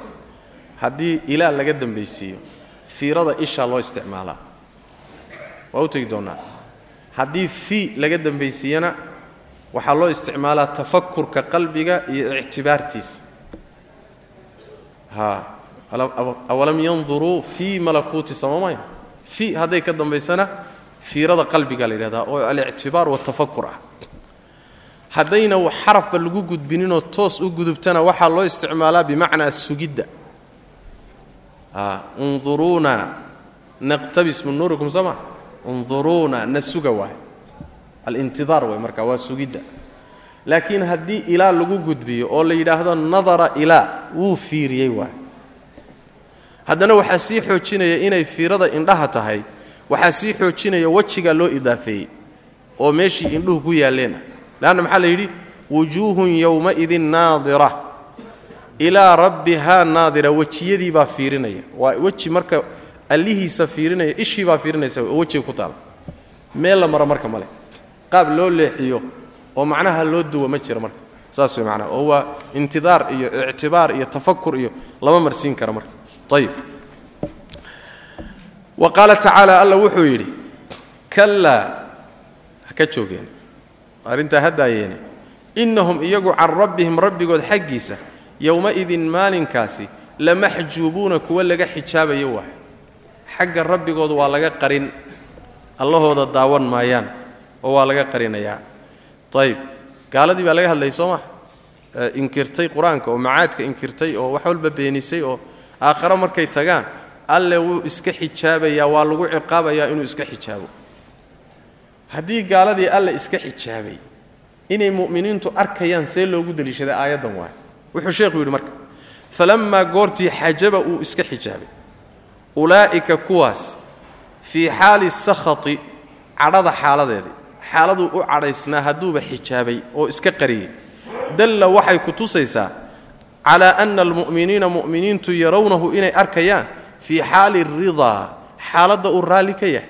A: haddii ilaa laga dambaysiiyo fiirada ishaa loo isticmaalaa waa u tegi doonnaa haddii fi laga dambaysiiyana waxaa loo isticmaalaa tafakurka qalbiga iyo ictibaartiisa awalam yanduruu fii malakuuti samamaya fi hadday ka dambaysana fiirada qalbiga la yidhahdaa oo alictibaar watafakur ah. Haddayna xarafba lagu gudbininoo toos u gudubtana waxaa loo isticmaalaa bimacnaa sugidda. Unduruuna naqtabis min nuurikum sama unduruuna na suga waay alintidaar way marka waa sugidda laakiin haddii ilaa lagu gudbiyo oo la yidhaahdo nadara ilaa wuu fiiriyey waay. Haddana waxaa sii xoojinaya inay fiirada indhaha tahay waxaa sii xoojinaya wejigaa loo idaafeeyey oo meeshii indhuhu ku yaalleen ah leanna maxaa la yidhi? Wujuuhun yowmaidin naadira. Ilaa rabbihaa naadira wejiyadii baa fiirinaya. Waa weji marka allihiisa fiirinaya ishii baa fiirinaysa wejiga ku taala. Meel la maro marka male qaab loo leexiyo oo macnaha loo duwa ma jira marka. Saas way macnaha oo waa intidaar iyo ictibaar iyo tafakur iyo lama marsiin kara marka. Ayib wa qaala tacaala alla wuxuu yidhi kallaa ha ka joogeen. Arrintaa haddaayeene innahum iyagu can rabbihim rabbigood xaggiisa yowma-idin maalinkaasi lamaxjuubuuna kuwa laga xijaabayo waay. Xagga rabbigood waa laga qarin. Allahooda daawan maayaan oo waa laga qarinayaa ayib gaaladii baa laga hadlayay soo maa inkirtay qur'aanka oo macaadka inkirtay oo wax walba beenisay oo aakhare markay tagaan alle wuu iska xijaabayaa waa lagu ciqaabayaa inuu iska xijaabo. Haddii gaaladii alle iska xijaabay inay mu'miniintu arkayaan see loogu deliishaday aayaddan waay. Wuxuu sheekhu yidhi marka falammaa goortii xajaba uu iska xijaabay. Ulaa'ika kuwaas fii xaali sakhati cadhada xaaladeedii xaaladuu u cadhaysnaa hadduuba xijaabay oo iska qariyey. Dalla waxay ku tusaysaa calaa anna almu'miniina mu'miniintu yarawnahu inay arkayaan fii xaali ridaa xaaladda uu raalli ka yahay.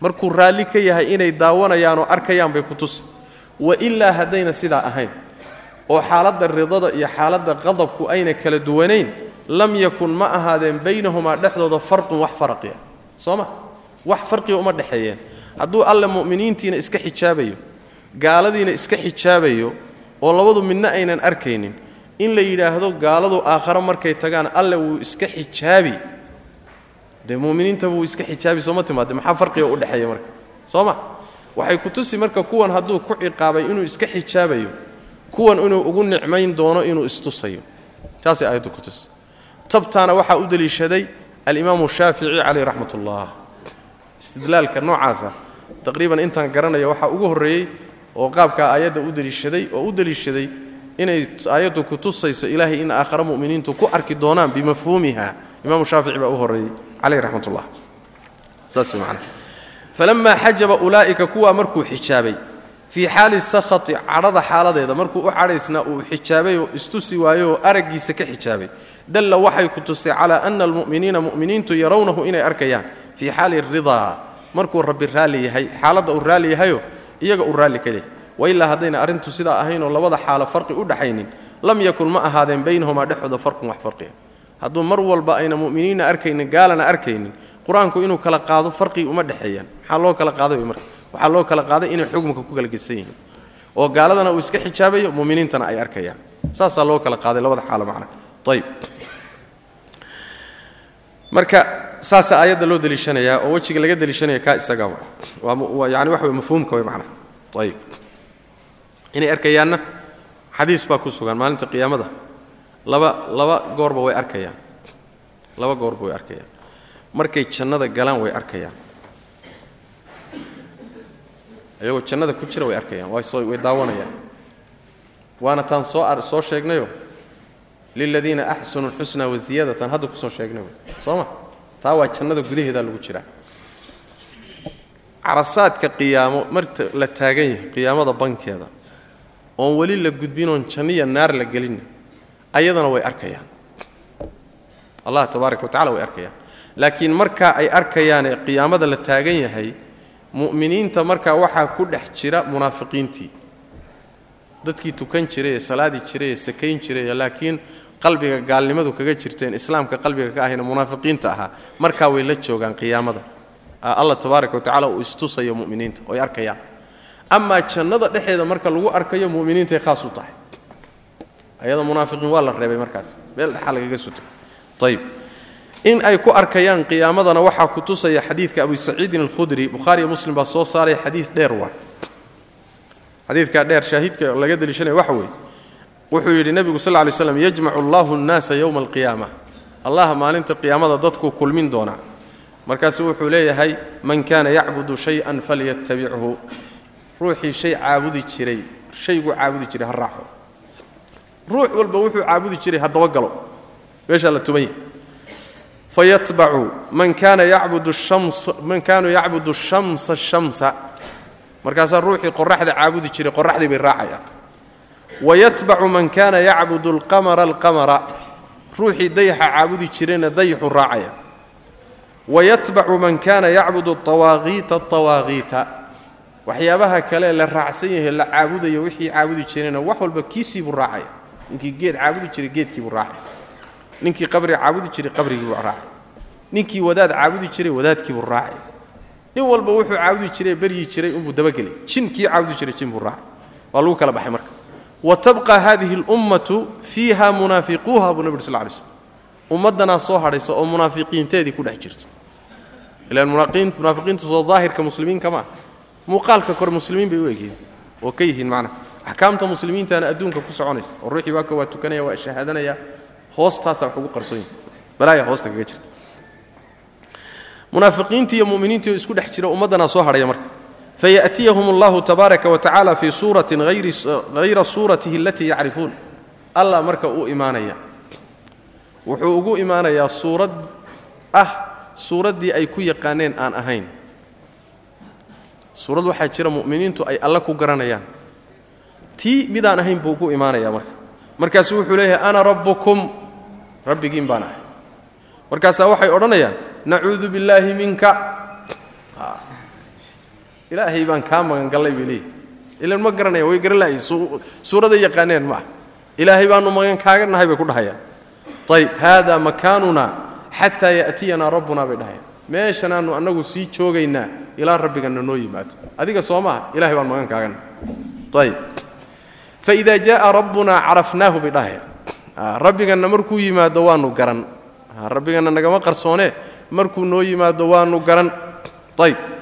A: Markuu raalli ka yahay inay daawanayaan oo arkayaan bay ku tusi. Wa ilaa haddayna sidaa ahayn oo xaaladda ridada iyo xaaladda qadabku ayna kala duwanayn lam yakun ma ahaadeen baynahumaa dhexdooda farqun wax faraqiya soo ma? Wax farqiga uma dhexeeyeen hadduu alle mu'miniintiina iska xijaabayo gaaladiina iska xijaabayo oo labadu midna aynan arkaynin in la yidhaahdo gaaladu aakhare markay tagaan alle wuu iska xijaabi. Dee muminiintaba wuu iska xijaabi sooma timaade maxaa farqiga u dhexeeya marka? Soo ma? Waxay ku tusi marka kuwan hadduu ku ciqaabay inuu iska xijaabayo kuwan inuu ugu nicmayn doono inuu istusayo. Taasay aayaddu ku tusi. Tabtaana waxaa u deliishaday alimaamu shaafici caleyh raxmat ullah istidlaalka noocaasa taqriiban intaan garanayo waxaa ugu horreeyey oo qaabkaa aayadda u deliishaday oo u deliishaday inay aayaddu ku tusayso ilaahay in aakhare mu'miniintu ku arki doonaan bimafhuumiha. Imaamu shaafici baa u horreeyey. Caleyh raxmat ullah saas macana falammaa xajaba ulaa'ika kuwaa markuu xijaabay. Fii xaali sakhati cadhada xaaladeeda markuu u cadhaysnaa uu xijaabay oo istusi waayo oo araggiisa ka xijaabay. Dalla waxay ku tustay calaa ana almu'miniina mu'miniintu yarawnahu inay arkayaan. Fii xaali ridaa markuu rabbi raalli yahay xaaladda uu raalli yahayo iyaga uu raalli ka yahay. Wailaa haddayna arrintu sidaa ahaynoo labada xaalo farqi u dhaxaynin. Lam yakun ma ahaadeen baynahumaa dhexdooda farqun wax farqiya hadduu mar walba ayna mu'miniinna arkaynin gaalana arkaynin qur'aanku inuu kala qaado farqigi uma dhexeeyaan. Maxaa loo kala qaaday marka? Waxaa loo kala qaaday inay xugmka ku kala gedsan yihiin oo gaaladana uu iska xijaabayo mu'miniintana ay arkayaan. Saasaa loo kala qaaday labada xaalo macna. Ayb marka saasaa aayadda loo deliishanayaa oo wejiga laga deliishanaya kaa isagaa wa waa yani waxa wey mafhuumka way macnaha ayib inay arkayaanna xadiis baa ku sugan maalinta qiyaamada. Laba laba goorba way arkayaan. Laba goorba way arkayaan. Markay jannada galaan way arkayaan. Iyagoo jannada ku jira way arkayaan. Way daawanayaan. Waana taan soo soo sheegnayo liladiina axsanu lxusna waziyaadatan hadda ku soo sheegnay soo ma taa waa jannada gudaheedaa lagu jiraa. Carasaadka qiyaamo marta la taagan yahay qiyaamada bankeeda oon weli la gudbinoon janniya naar la gelinna ayadana way arkayaan. Allah tabaaraka wa tacala way arkayaan. Laakiin markaa ay arkayaane qiyaamada la taagan yahay mu'miniinta markaa waxaa ku dhex jira munaafiqiintii. Dadkii tukan jiray ee salaadi jiray ee sakayn jiray laakiin qalbiga gaalnimadu kaga jirteen islaamka qalbiga ka ahayna munaafiqiinta ahaa markaa way la joogaan qiyaamada. Allah tabaaraka wa uu istusayo mu'miniinta oy arkayaan. Amaa jannada dhexeeda marka lagu arkayo mu'miniintay khaas u tahay. Ayada munaafiqiin waa la reebay markaas. Meel dhexaa lagaga sutay ayib in ay ku arkayaan qiyaamadana waxaa ku tusaya xadiidka abu saciidin alkhudri bukhaariyo muslim baa soo saaray xadiid dheer waay. Xadiidkaa dheer shaahidka laga deliishanaya waxa weeye wuxuu yidhi nebigu sal lay slam yajmacu allahu annaasa yowma alqiyaama allah maalinta qiyaamada dadkuu kulmin doonaa markaasu wuxuu leeyahay man kaana yacbudu shay-an falyatabichu ruuxii shay caabudi jiray shayguu caabudi jiray ha raaco. Ruux walba wuxuu caabudi jiray ha dabagalo. Meeshaa la tuban yahay fayatbacu man kaana yacbudu man kaanuu yacbudu shamsa shamsa. Markaasaa ruuxii qoraxda caabudi jiray qoraxdii bay raacayaan wayatbacu man kaana yacbudu alqamara alqamara ruuxii dayaxa caabudi jirayna dayaxu raacaya wayatbacu man kaana yacbudu awaaqiita awaaqiita waxyaabaha kale la raacsan yahay la caabudayo wixii caabudi jirayna wax walba kiisiibuu raacaya ninkii geed caabudi jiray geedkiibuu raacay ninkii qabri caabudi jiray qabrigiibuu raacay ninkii wadaad caabudi jiray wadaadkiibuu raacay nin walba wuxuu caabudi jiray beryi jiray unbuu dabagelay jinkii caabudi jiray jinbuu raacay waa lagu kala baxay marka wa tabqa hadihi اlummatu fiiha munaafiquuha buu nabig sl lay ummaddanaa soo hadhaysa oo munaafiqiinteedii ku dhex jirto. Ilaan munaafiqiintu soo daahirka muslimiinka maa muuqaalka kor muslimiin bay u egyihiin oo ka yihiin macnaha axkaamta muslimiintana adduunka ku soconaysa. Oo ruuxii waaka waa tukanaya waa shahaadanaya. Hoostaasaa wax ugu qarsoon yihiin balaaya hoosta kaga jirta. Munaafiqiintii iyo muminiintii oo isku dhex jira ummaddanaa soo hadhaya marka fayaأtiyahum اllahu tabaaraka wa fii suuratin hayra suuratihi alatii yacrifuun allah marka uu imaanaya wuxuu ugu imaanayaa suurad ah suuraddii ay ku yaqaaneen aan ahayn suurad waxaa jira mu'miniintu ay alle ku garanayaan tii midaan ahayn buu ugu imaanaya marka markaasu wuxuu leeyahay ana rabbukum rabbigiin baan ahay markaasaa waxay odhanayaan nacuudu billaahi minka ilaahay baan kaa magangallay bay leeyihi ilan ma garanayaan way garan lahayin suuraday yaqaaneen ma. Ah ilaahay baanu magan kaaga nahay bay ku dhahayaan. Ayb haada makaanuna xataa ya'tiyanaa rabbuna bay dhahayaan. Meeshanaannu annagu sii joogaynaa ilaa rabbiganna noo yimaado. Adiga soo maaha ilahay baan magan kaaga nahay. Ayb faida jaءa rabbuna carafnaahu bay dhahayaan. Rabbiganna markuu yimaado waanu garan. Rabbiganna nagama qarsoone markuu noo yimaado waanu garan. Ayb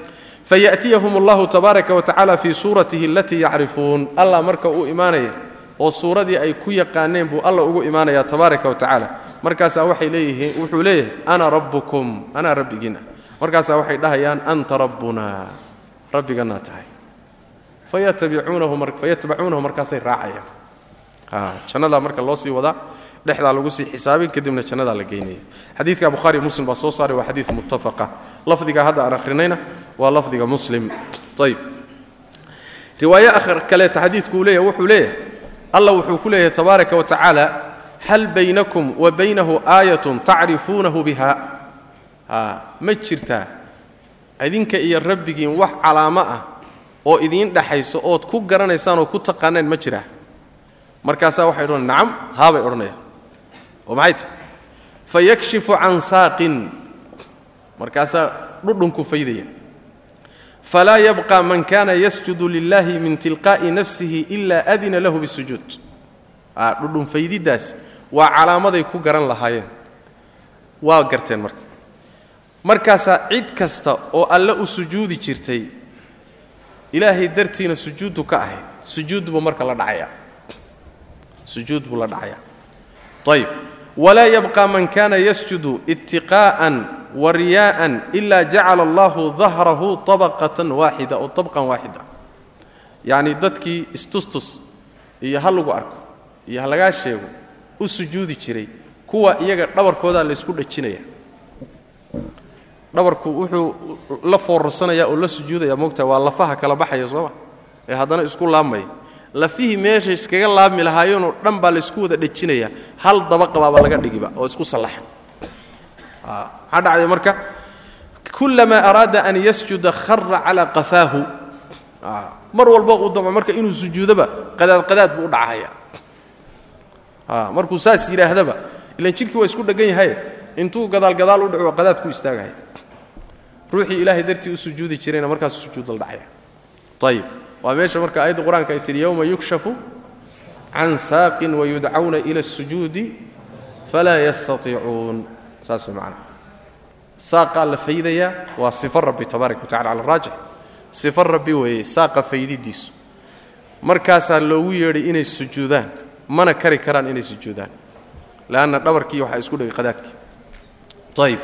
A: fayaأtiyahum اllahu tabaaraka wa tacala fii suuratihi alatii yacrifuun allah marka uu imaanaya oo suuradii ay ku yaqaaneen buu alla ugu imaanaya tabaaraka wa tacaala markaasaa waxay leeyihiin wuxuu leeyahay ana rabbukum anaa rabbigiina markaasaa waxay dhahayaan anta rabbuna. rabbigannaa tahay. Fayatbacuunahu markaasay raacayaan. Jannadaa marka loo sii wadaa dhexdaa lagu sii xisaabin kadibna jannadaa la geynaya xadiidka bukhaari muslim baa soo saaray waa xadiid muttafaqa. Lafdiga hadda aan akhrinayna waa lafdiga muslim. Ayb riwaaye akhar kaleeta xadiidku uu leeyahay wuxuu leeyahay allah wuxuu ku leeyahay tabaaraka wa hal baynakum wa baynahu aayatun tacrifuunahu biha. Ma jirtaa idinka iyo rabbigiin wax calaamo ah oo idiin dhaxayso ood ku garanaysaan oo ku taqaaneen ma jiraa markaasaa waxay odhan nacam haabay odhanayaan oo maxay tahay can saaqin. Markaasaa dhudhunku faydaya. Falaa yabqa man kana yasjudu lilahi min tilqaa'i nafsihi ila adina lahu bisujuud dhudhunfaydiddaas waa calaamaday ku garan lahaayeen. Waa garteen marka. Markaasaa cid kasta oo alle u sujuudi jirtay ilaahay dartiina sujuuddu ka ahayd sujuud buu marka la dhacayaa. Sujuud buu la dhacayaa. Ayb walaa yabqa man kana yasjudu itiqaa'an wa riyaa'an ila jacala allahu dahrahu tabaqatan waaxida oo tabqan waaxida. Yacni dadkii istustus iyo ha lagu arko iyo ha lagaa sheego u sujuudi jiray kuwa iyaga dhabarkoodaa laysku dhajinaya. Dhabarku wuxuu la foorarsanaya oo la sujuudaya moogtaha waa lafaha kala baxaya sooma ee haddana isku laabmaya lafihii meesha iskaga laabmi lahaayeenoo dhan baa laysku wada dhejinaya. Hal dabaqabaaba laga dhigiba oo isku sallaxan. Maxaa dhacday marka? Kullamaa araada an yasjuda khara calaa qafaahu. Mar walba uu damco marka inuu sujuudoba qadaadqadaad buu u dhacahaya markuu saas yidhaahdaba ilan jidhkii waa isku dheggan yahay intuu gadaalgadaal u dhaco qadaad ku istaagahaya ruuxii ilaahay dartii u sujuudi jirayna markaas sujuud dhacaya. Ayib waa meesha marka aayadda qur'aanka ay tihi yowma yukshafu can saaqin wayudcawna ila الsujuudi falaa yastaiicuun saas way saaqaa la faydayaa waa sifo rabbi tabaaraka wa tacala cala sifo rabbi weeye saaqa faydidiisu. Markaasaa loogu yeedhay inay sujuudaan mana kari karaan inay sujuudaan. Leanna dhabarkii waxaa isku dhegay qadaadkii. Ayib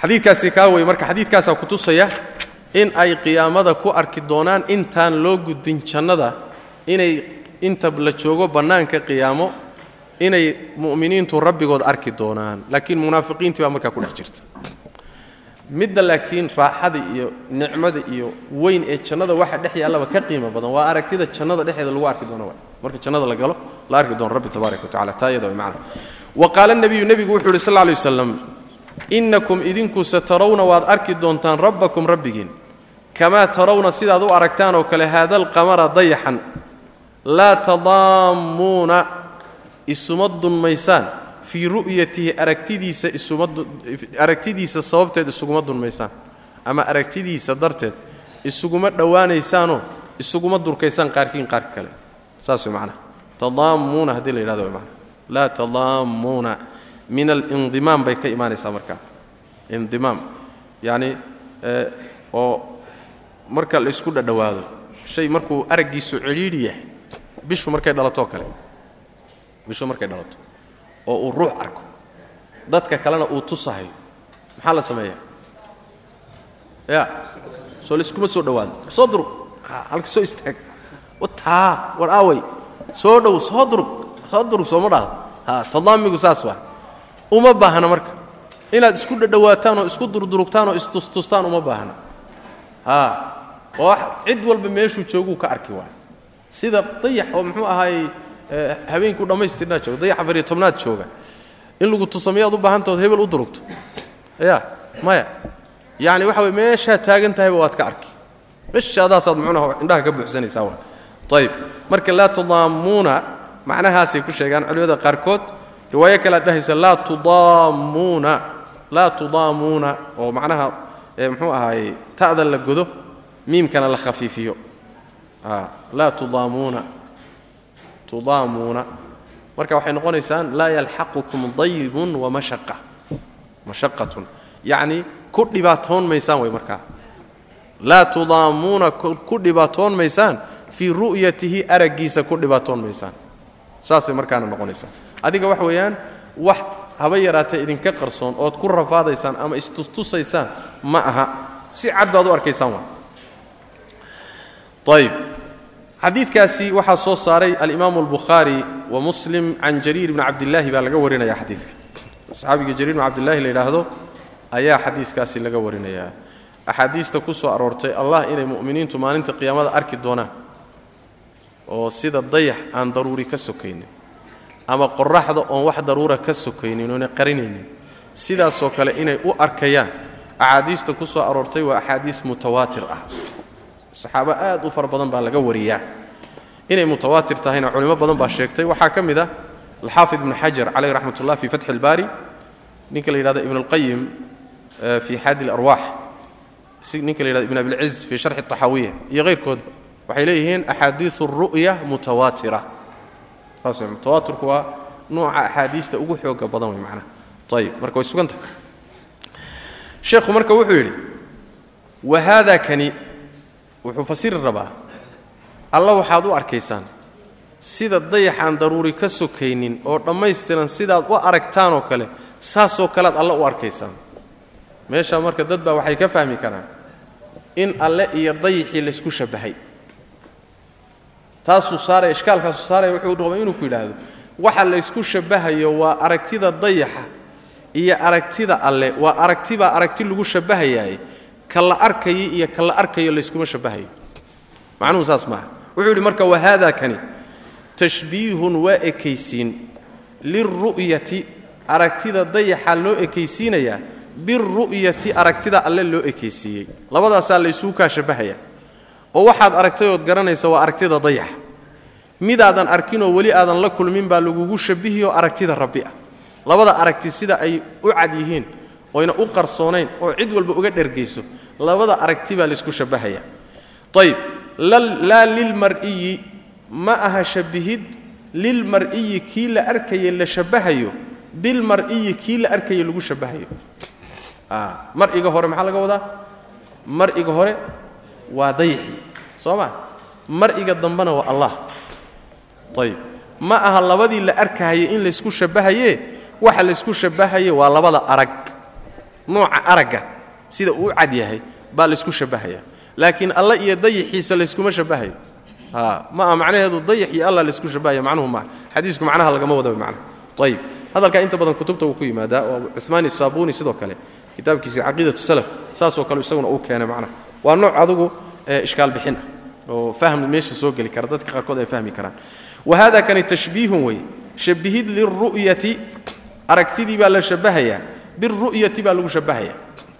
A: xadiidkaasi kaa wey marka xadiidkaasaa ku tusaya in ay qiyaamada ku arki doonaan intaan loo gudbin jannada inay inta la joogo bannaanka qiyaamo inay mu'miniintu rabbigood arki doonaan. Laakiin munaafiqiintii baa markaa ku dhex jirta. Midda laakiin raaxada iyo nicmada iyo weyn ee jannada waxa dhex yaallaba ka qiimo badan. Waa aragtida jannada dhexeeda lagu arki doono marka jannada la galo la arki doono rabbi tabaaraka wa tacala taa iyada way macna. Wa qaala nebiyu nebigu wuxuu yidhi sal lla lay waslam innakum idinku satarawna waad arki doontaan rabbakum rabbigiin kamaa tarawna sidaad u aragtaan oo kale haada alqamara dayaxan laa tadaammuuna isuma dunmaysaan fii ru'yatihi aragtidiisa isumaaragtidiisa sababteed isuguma dunmaysaan ama aragtidiisa darteed isuguma dhowaanaysaanoo isuguma durkaysaan qaarkiin qaarka kale saas way macnaha tadaammuuna haddii la yidhahdo way laa tadaammuuna min alindimaam bay ka imaanaysaa markaa indimaam yacni oo marka la isku dhadhowaado shay markuu araggiisu cidhiidhi yahay bishu markay dhalatoo kale. Bishu markay dhalato oo uu ruux arko. Dadka kalena uu tusahayo maxaa la sameeyaa? Ya soo layskuma soo dhowaado soo durug. Halka soo istaag. Wataa war aaway. Soo dhow soo durug. Soo durug sooma dhahdo ha tadaamigu saas waa. Uma baahna marka. Inaad isku dhadhowaataan oo isku durdurugtaan oo istustustaan uma baahna oo cid walba meeshuu jooguu ka arki waay sida dayax oo muxuu ahaayey habeenkuu dhammaystirnaa jooga dayax afariyo tobnaad jooga. In lagu tusamiyaad u baahantaood hebel u durugto. Ya maya. Yacni waxa weye meeshaad taagan tahayba waad ka arki. Meeshaadaasaad muxuunaha indhaha ka buuxsanaysaa waa. Ayib marka laa tudaamuuna macnahaasay ku sheegaan culimmada qaarkood riwaayo kale ad dhahaysa laa tudaamuuna laa tudaamuuna oo macnaha muxuu ahaayey ta'da la godo miimkana la khafiifiyo. Laa tudaamuuna tudaamuuna marka waxay noqonaysaan laa yalxaqukum daybun wamashaqa mashaqatun yacni ku dhibaatoon way markaa. Laa tudaamuuna ku dhibaatoon fii ru'yatihi araggiisa ku dhibaatoon saasay markaana noqonaysaa adiga wax weeyaan wax haba yaraatee idinka qarsoon ood ku rafaadaysaan ama istustusaysaan ma aha. Si cad baad u arkaysaan ayb xadiidkaasi waxaa soo saaray alimaamu albukhaari wa muslim can jariir bni cabdillaahi baa laga warinaya xadiidka. Saxaabiga jariir bni cabdillahi la yidhaahdo ayaa xadiiskaasi laga warinayaa. Axaadiista ku soo aroortay allah inay mu'miniintu maalinta qiyaamada arki doonaan oo sida dayax aan daruuri ka sokaynin ama qoraxda oon wax daruura ka sokaynin oona qarinaynin. Sidaasoo kale inay u arkayaan axaadiista ku soo aroortay waa axaadiis mutawaatir ah. Saxaabo aad u fara badan baa laga wariyaa inay mutawaatir tahayna culimo badan baa sheegtay. Waxaa ka mid ah alxaafid ibnu xajar caleyh raxmat ullah fii fatxi ilbaari ninka la yidhahdo ibn alqayim fii xaadi alarwaax si ninka la yidhahdo ibn abilciz fii sharxi taxaawiya iyo kayrkoodba waxay leeyihiin axaadiiu ru'ya mutawaatira mutawaatirku waa nooca axaadiista ugu xooga badan wey macnaha. Ayib marka way sugan tahay sheekhu marka wuxuu yidhi wa haada kani? Wuxuu fasiri rabaa alla waxaad u arkaysaan sida dayaxaan daruuri ka sokaynin oo dhammaystiran sidaad u aragtaan oo kale saasoo kalead alle u arkaysaan. Meeshaa marka dad baa waxay ka fahmi karaan in alle iyo dayixii laysku shabbahay taasuu saaraya ishkaalkaasuu saaraya wuxuu rabay inuu ku yidhaahdo waxa laysku shabbahayo waa aragtida dayaxa iyo aragtida alle waa aragtibaa aragti lagu shabbahayaaye ka la iyo ka la arkayo layskuma shabbahayo. Macnuhu saas maaha. Wuxuu yidhi marka wahaada kani tashbiihun waa ekaysiin. Lilru'yati aragtida dayaxa loo ekaysiinayaa biru'yati aragtida alle loo ekaysiiyey. Labadaasaa laysuu kaa shabbahaya oo waxaad aragtay ood garanaysa waa aragtida dayaxa midaadan arkinoo weli aadan la kulmin baa lagugu shabbihiyoo aragtida rabbi ah. Labada aragti sida ay u cad yihiin oyna u qarsoonayn oo cid walba uga dhergayso labada aragti baa laysku shabbahaya. Ayib laa lilmar'iyi ma aha shabbihid lilmar'iyi kii la arkaye la shabbahayo bilmar'iyi kii la arkaye lagu shabbahayo. Mar'iga hore maxaa laga wadaa? Mar'iga hore waa dayixi soo ma? Mar'iga dambena waa allah. Ayib ma aha labadii la arkahaye in laysku shabbahaye waxa laysku shabbahaye waa labada arag. Nooca aragga sida uu cad yahay baa laysku shabbahaya laakiin alla iyo dayixiisa layskuma shabbahayo ma aha macnaheedu dayax iyo alla laysku shabbahaya macnuhu maaha xadiisku macnaha lagama wada macnaha ayib hadalkaa inta badan kutubta wuu ku yimaadaa oo cumaan isaabuni sidoo kale. Kitaabkiisa caqiidatu salaf. Saasoo kale isaguna uu keenay macnaha waa nooc adugu ishkaal bixin ah oo fahm meesha soo geli kara dadka qaarkood ay fahmi karaan. Wa hada kani tashbiihun wey shabbihid lilru'yati aragtidii baa la shabbahayaa biru'yati baa lagu shabbahaya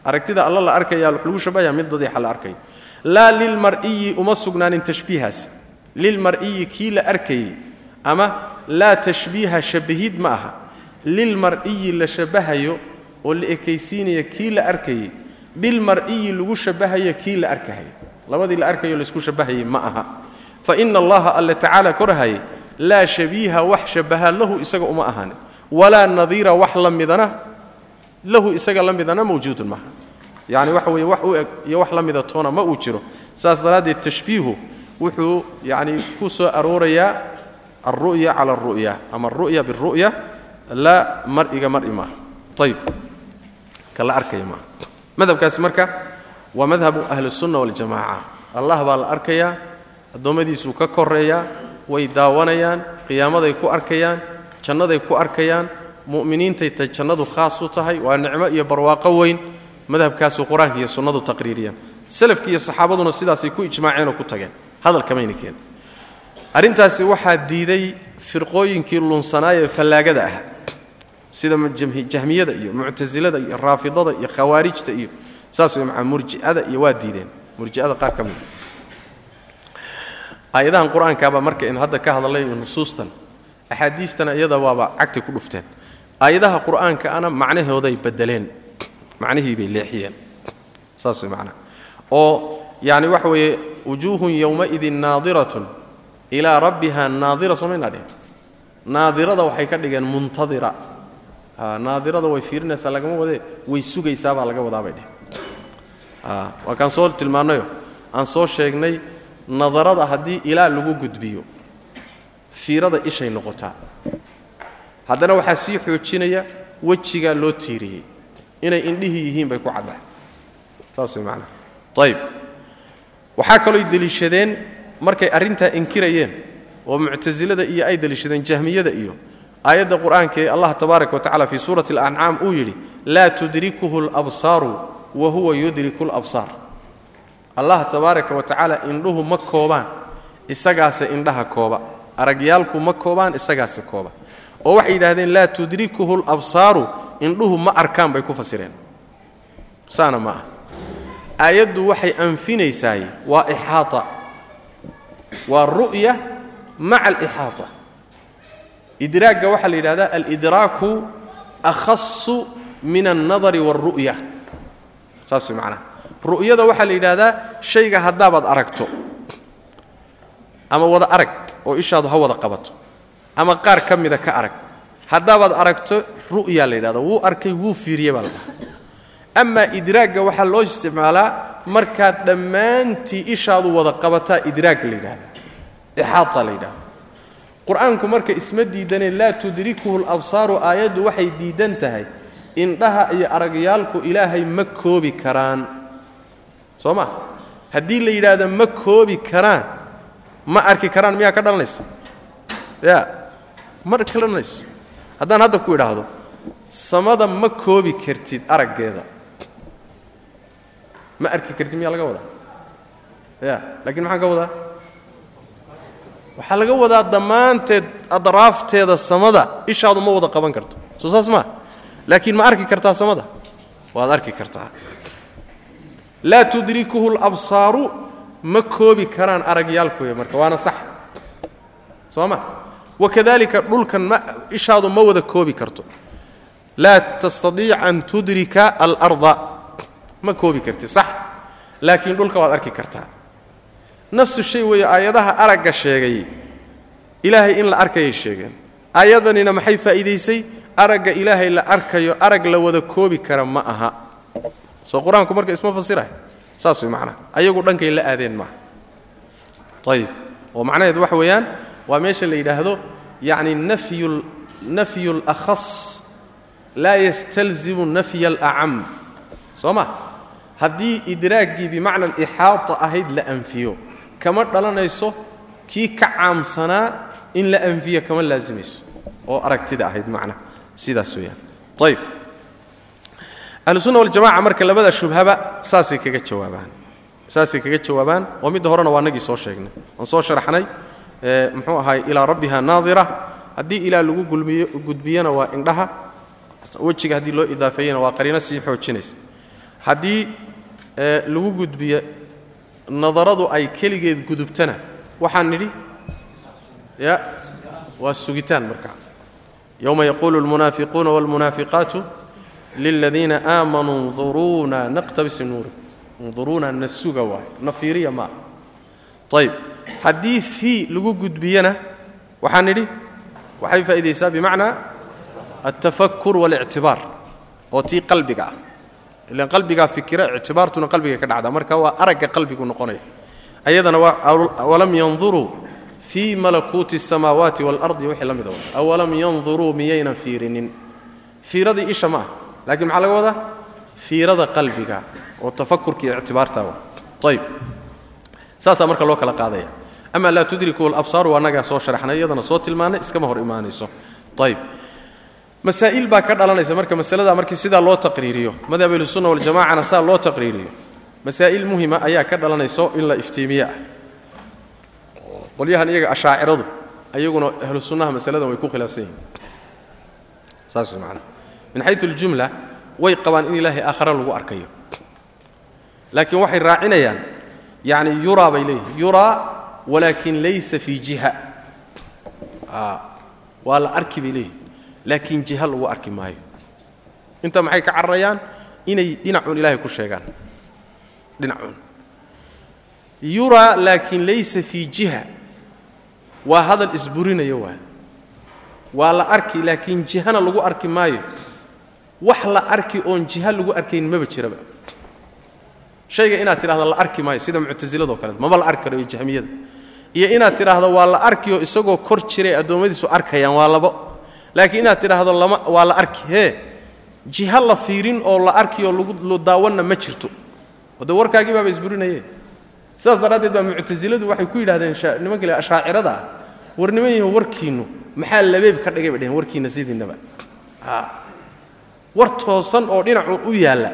A: aragtida alla la arkaya lagu shabbahaya mid dadeexa la arkayo laa lilmar'iyi uma sugnaanin tashbiihaas. Lilmar'iyi kii la arkayey ama laa tashbiiha shabbihid ma aha. Lilmar'iyi la shabbahayo oo la ekaysiinaya kii la arkayey bilmar'iyi lagu shabbahayo kii la arkahayo labadii la arkayo laysku shabbahayey ma aha. Fa ina allaha alle tacaala korhaye laa shabiiha wax shabbaha lahu isaga uma ahaanin walaa nadiira wax la lahu isaga la mawjuudun maaha yacni waxa weeye wax u eg iyo wax la toona ma uu jiro. Saas daraaddeed tashbiihu wuxuu yacni ku soo aroorayaa alru'ya cala alru'ya ama alru'ya biru'ya laa mar'iga mar'i maaha. Ayib ka la arkaya maaha madhabkaasi marka waa madhabu ahlisunna waljamaca allah baa la arkayaa addoommadiisuu ka koreeyaa way daawanayaan qiyaamaday ku arkayaan jannaday ku arkayaan mu'miniintay ta jannadu khaas u tahay waa nicmo iyo barwaaqo weyn. Madhabkaasuu qur'aanka iyo sunnadu taqriiriyaan. Salafkii iyo saxaabaduna sidaasay ku ijmaaceen oo ku tageen. Hadalkamayna keen. Arrintaasi waxaa diiday firqooyinkii lunsanaayee fallaagada ah sida jahmiyada iyo muctasilada iyo raafidada iyo khawaarijta iyo saas way maa murji'ada iyo waa diideen. Murji'ada qaar ka mida aayadahan qur'aankaabaa marka in hadda ka hadlay nusuustan axaadiistana iyada waaba cagtay ku dhufteen. Aayadaha qur'aanka ana macnahooday bedeleen macnihii bay leexiyeen saas way macnaha oo yani waxa weeye wujuuhun yowmaidin naadiratun ilaa rabbiha naadira somaynaa dheh naadirada waxay ka dhigeen muntadira naadirada way fiirinaysaa lagama wadee way sugaysaabaa laga wadaabay dheh. Waa kaan soo tilmaannayo aan soo sheegnay nadarada haddii ilaa lagu gudbiyo fiirada ishay noqotaa. Haddana waxaa sii xoojinaya wejigaa loo tiiriyey inay indhihii yihiin bay ku caddahay. Saas way macnaha ayib waxaa kalooy deliishadeen markay arrintaa inkirayeen oo muctasilada iyo ay deliishadeen jahmiyada iyo aayadda qur'aanka ee allah tabaaraka wa fii suurati alancaam uu yidhi laa tudrikuhu alabsaaru wa huwa yudriku alabsaar allah tabaaraka wa tacaala indhuhu ma koobaan isagaase indhaha kooba. Aragyaalku ma koobaan isagaase kooba. Oo waxay yidhahdeen laa tudrikuhu alabsaaru indhuhu ma arkaan bay ku fasireen. Saana ma ah aayaddu waxay anfinaysaay waa ixaata waa ru'ya maca alixaata idraagga waxaa la yidhahdaa alidraaku akhasu min alnadari waalru'ya saas way macnaha ru'yada waxaa la yidhaahdaa shayga haddaabaad aragto ama wada arag oo ishaadu ha wada qabato ama qaar ka mida ka arag. Haddaabaad aragto ru'yaa la yidhahda wuu arkay wuu fiiriyey baa la dhahaa. Amaa idraagga waxaa loo isticmaalaa markaad dhammaantii ishaadu wada qabataa idraagga la yidhahda ixaata la yidhahda qur'aanku marka isma diidanee laa tudrikuhu labsaaru aayaddu waxay diidan tahay. Indhaha iyo aragyaalku ilaahay ma koobi karaan. Soo ma? Haddii la yidhaahdo ma koobi karaan ma arki karaan miyaa ka dhalanaysa? Ya ma ka dhalanayso haddaan hadda ku idhaahdo samada ma koobi kartid araggeeda. Ma arki kartid miyaa laga wadaa? Ya laakiin maxaan ka wadaa waxaa laga wadaa dhammaanteed adraafteeda samada. Ishaadu ma wada qaban karto. Soo saas maa laakiin ma arki kartaa samada. Waad arki kartaa. Laa tudrikuhu labsaaru ma koobi karaan aragyaalkuya marka waana sax. Soo ma? Wakadalika dhulkan ma ishaadu ma wada koobi karto. Laa tastadiic an tudrika alarda. Ma koobi karti sax. Laakiin dhulka waad arki kartaa nafsu shay weeye aayadaha aragga sheegay. Ilaahay in la arkayay sheegeen. Aayadanina maxay faa'iidaysay? Aragga ilaahay la arkayo arag la wada koobi kara ma aha. Soo qur'aanku marka isma fasirahay. Saas way macnaha ayagu dhankay la aadeen maaha ayib oo macnaheedu waxa weeyaan waa meesha la yidhaahdo yacni nafyu nafyu alakhas laa yastalzimu nafya alacam soo ma? Haddii idraaggii bimacna alixaata ahayd la anfiyo kama dhalanayso kii ka caamsanaa in la anfiyo kama laasimayso oo aragtida ahayd macnaha sidaas weeyaan. Ayib ahlusunna waljamaca marka labada shubhaba saasay kaga jawaabaan. Saasay kaga jawaabaan. Oo midda horena waa nagii soo sheegnay. Waan soo sharaxnay muxuu ahaay ilaa rabbiha naadira. Haddii ilaa lagu gulmiyo gudbiyana waa indhaha. Wejiga haddii loo idaafeeyena waa qariino sii xoojinaysa. Haddii lagu gudbiyo nadaradu ay keligeed gudubtana. Waxaan nidhi ya waa sugitaan markaa yowma yaquulu almunaafiquuna wاlmunaafiqaatu liladiina aamanuu nduruuna naqtabis nuuri nduruuna na suga waayo na fiiriya maaha ayb haddii fii lagu gudbiyana waxaan nidhi waxay faa'iidaysaa bimacnaa altafakur waاlictibaar oo tii qalbiga ah ilan qalbigaa fikira ictibaartuna qalbiga ka dhacda marka waa aragga qalbigu noqonaya ayadana waa awalam yanduruu fii malakuuti الsamaawaati wاlardi wixii la mida wa awalam yanduruu miyaynan fiirinin fiiradii isha ma ah laakiin maxaa laga wadaa fiirada qalbiga oo tafakurka iyo ictibaarta wa ayb saasaa marka loo kala qaadaya ama laa tudriku alabsaaru waa nagaa soo sharaxnay iyadana soo tilmaanay iskama hor imaanayso ayb masaa'il baa ka dhalanaysa marka masalada markii sidaa loo taqriiriyo madhab ahlusunna waljamacana saa loo taqriiriyo masaa'il muhima ayaa ka dhalanayso in la iftiimiye ah qolyahan iyaga ashaaciradu ayaguna ahlu masaladan way ku khilaafsan yihiin. Saas macnaha min xayu aljumla way qabaan in ilaahay aakhare lagu arkayo. Laakiin waxay raacinayaan yacni yuraa bay leeyihiin yuraa walaakin laysa fii jiha. Waa la arki bay leeyihiin laakiin jiha lagu arki maayo. Inta maxay ka cararayaan? Inay dhinacuun ilaahay ku sheegaan. Dhinacuun yuraa laakiin laysa fii jiha. Waa hadal isburinayo waa. Waa la arki laakiin jihana lagu arki maayo. Wax la arki oon jiha lagu arkayn maba jiraba. Shayga inaad tidhahdo la arki maayo sida muctasiladoo kaleet maba la arki karo iyo jahmiyada. Iyo inaad tidhaahdo waa la arkioo isagoo kor jiray addoommadiisu arkayaan waa labo laakiin inaad tidhaahdo lama waa la arki. Hee jiha la fiirin oo la arkioo lagu daawanna ma jirto. Oo warkaagii baaba isburinayeen sidaas daraaddeed baa muctasiladu waxay ku yidhahdeen nimanka ashaacirada war niman yaho warkiinnu maxaa labeeb ka dhigay bay dheheen warkiinna sidiinnaba war toosan oo dhinacuun u yaalla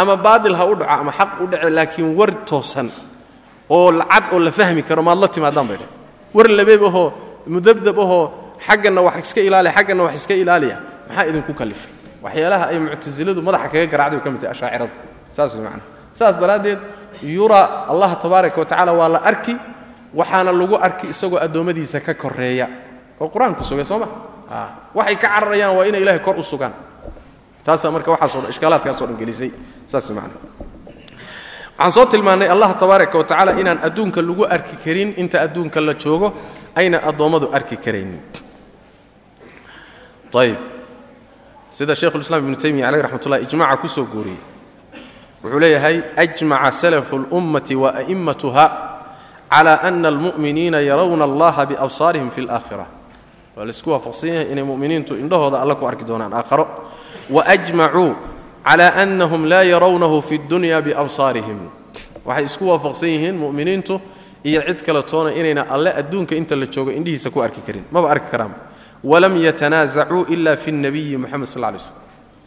A: ama baadil ha u dhaco ama xaq u dhace laakiin war toosan oo lacad oo la fahmi karo maad la timaadaan bay dheheen war labeeb ahoo mudabdab ahoo xagganna wax iska ilaaliya xagganna wax iska ilaaliya. Maxaa idinku kalifay? Waxyaalaha ay muctasiladu madaxa kaga garacday way ka mid tahay ashaaciradu. Saas way macnaha. Saas daraaddeed yura allah tabaaraka wa waa la arki waxaana lagu arki isagoo addoommadiisa ka koreeya oo qur'aanku sugay soo ma? Waxay ka cararayaan waa inay ilahay kor u sugaan. Taasaa marka waxaaso ishkaalaadkaasoo dhan gelisay. Saas macna waxaan soo tilmaannay allah tabaaraka wa inaan adduunka lagu arki karin inta adduunka la joogo ayna addoommadu arki karaynin ayb sida sheikhulislaam ibnu taymiya caleyh raxmat ullah ijmaca ku soo guuriyey wuxuu leeyahay ajmaca salafu اlummati wa a'immatuha cala ana almu'miniina yarawna allaha biabsaarihim fi اlaakhira waa laisku waafaqsan yahay inay mu'miniintu indhahooda alle ku arki doonaan aakharo waajmacuu cala annahum laa yarawnahu fi اddunya biabsaarihim waxay isku waafaqsan yihiin mu'miniintu iyo cid kale toona inayna alle adduunka inta la joogo indhihiisa ku arki karin maba arki karaan walam yatanaasacuu ila fi اnabiyi moxamed sal lay slm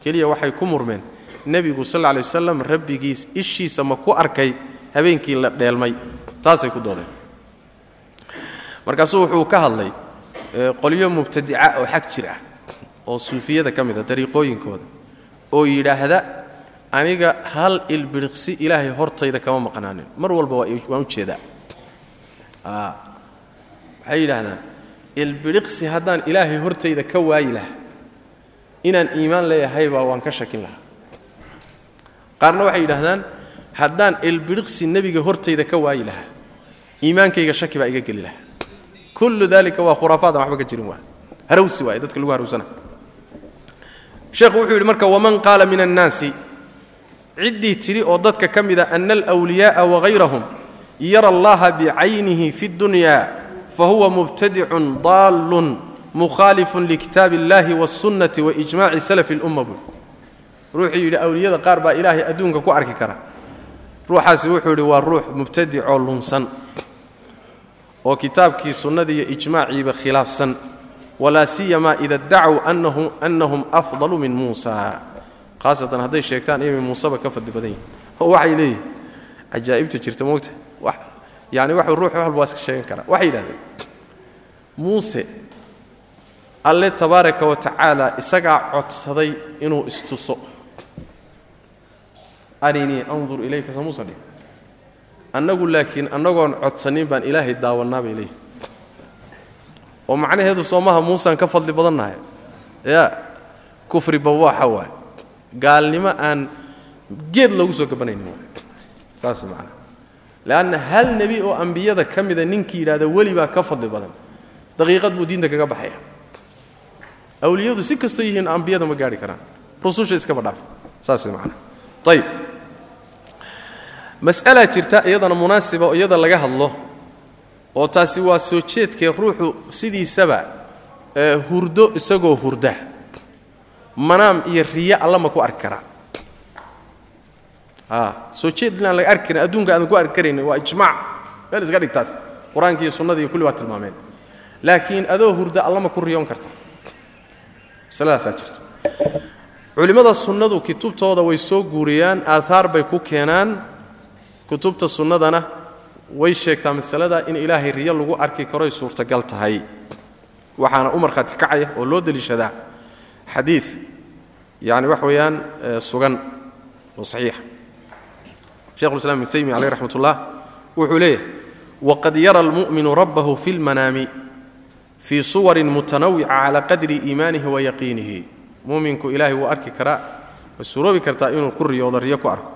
A: keliya waxay ku murmeen nebigu sal lay wasalam rabbigiis ishiisa ma ku arkay habeenkii la dheelmay. Taasay ku doodeen. Markaasuu wuxuu ka hadlay qolyo mubtadica oo xag jir ah oo suufiyada ka mid a dariiqooyinkooda oo yidhaahda aniga hal ilbiriqsi ilaahay hortayda kama maqnaanin mar walba waan u jeedaa. Waxay yidhaahdaan ilbiriqsi haddaan ilaahay hortayda ka waayi lahaa inaan iimaan leeyahaybaa waan ka shakin lahaa. Qaarna waxay yidhaahdaan haddaan ilbiriqsi nebiga hortayda ka waayi lahaa iimaankayga shaki baa iga geli lahaa. Kullu dalika waa khuraafaadaan waxba ka jirin waa harawsi waaye dadka lagu harowsana sheekhu wuxuu yidhi marka waman qaala min annaasi ciddii tidhi oo dadka ka mida ana alwliyaa'a wahayrahum yara allaha bicaynihi fi اddunya fahuwa mubtadicun daallun mukhaalifun likitaab illaahi wاsunnati waijmaci salafi اlumma buy ruuxuu yidhi awliyada qaar baa ilaahay adduunka ku arki kara ruuxaasi wuxuu yidhi waa ruux mubtadicoo lunsan oo kitaabkii sunnadii ijmaaciiba khilaafsan walaa siyamaa ida dacow annahum afdalu min muusa khaasatan hadday sheegtaan inay muuseba ka fadli badan yihiin oo waxay leeyihiin cajaa'ibta jirta moogta yani wax ruux walba waa iska sheegan karaa. Waxay yidhahdeen muuse alle tabaaraka wa tacaala isagaa codsaday inuu istuso. Arinii andur ilayka soo muusan dhig annagu laakiin annagoon codsanin baan ilaahay daawannaa bay leeyihiin oo macnaheedu soomaha muusaan ka fadli badannahay ya kufri bawaaxa waay. Gaalnimo aan geed loogu soo gabanaynin waay. Saas macana leanna hal nebi oo ambiyada ka mida ninkii yidhahda weli baa ka fadli badan daqiiqad buu diinta kaga baxaya awliyadu si kastoo yihiin ambiyada ma gaarhi karaan rususha iskaba dhaaf saas macana ayib mas'alaa jirta iyadana munaasiba oo iyada laga hadlo oo taasi waa soo jeedkee ruuxu sidiisaba hurdo isagoo hurda manaam iyo riyo alla ma ku arki karaa soo jeed laga arki adduunka aadan ku arki karaynin waa ijmaac. Meel iska dhigtaas qur'aanka iyo sunnada kulli waa tilmaameen. Laakiin adoo hurda alla ma ku riyoon karta. Masaladaasaa jirta culimmada sunnadu kutubtooda way soo guuriyaan aaaar bay ku keenaan. Kutubta sunnadana way sheegtaa masalada in ilaahay riyo lagu arki karoy suurtagal tahay. Waxaana u markhaati oo loo deliishadaa xadiid yani wax weeyaan sugan oo saxiixa shekhulislam ibnu taymiya caleyh raxmat ullah wuxuu leeyahay waqad yara almu'minu rabbahu fi lmanaami fii suwarin mutanawica cala qadri iimaanihi wa yaqiinihi muminku ilaahay wuu arki karaa way suroobi kartaa inuu ku riyoodo riyo ku arko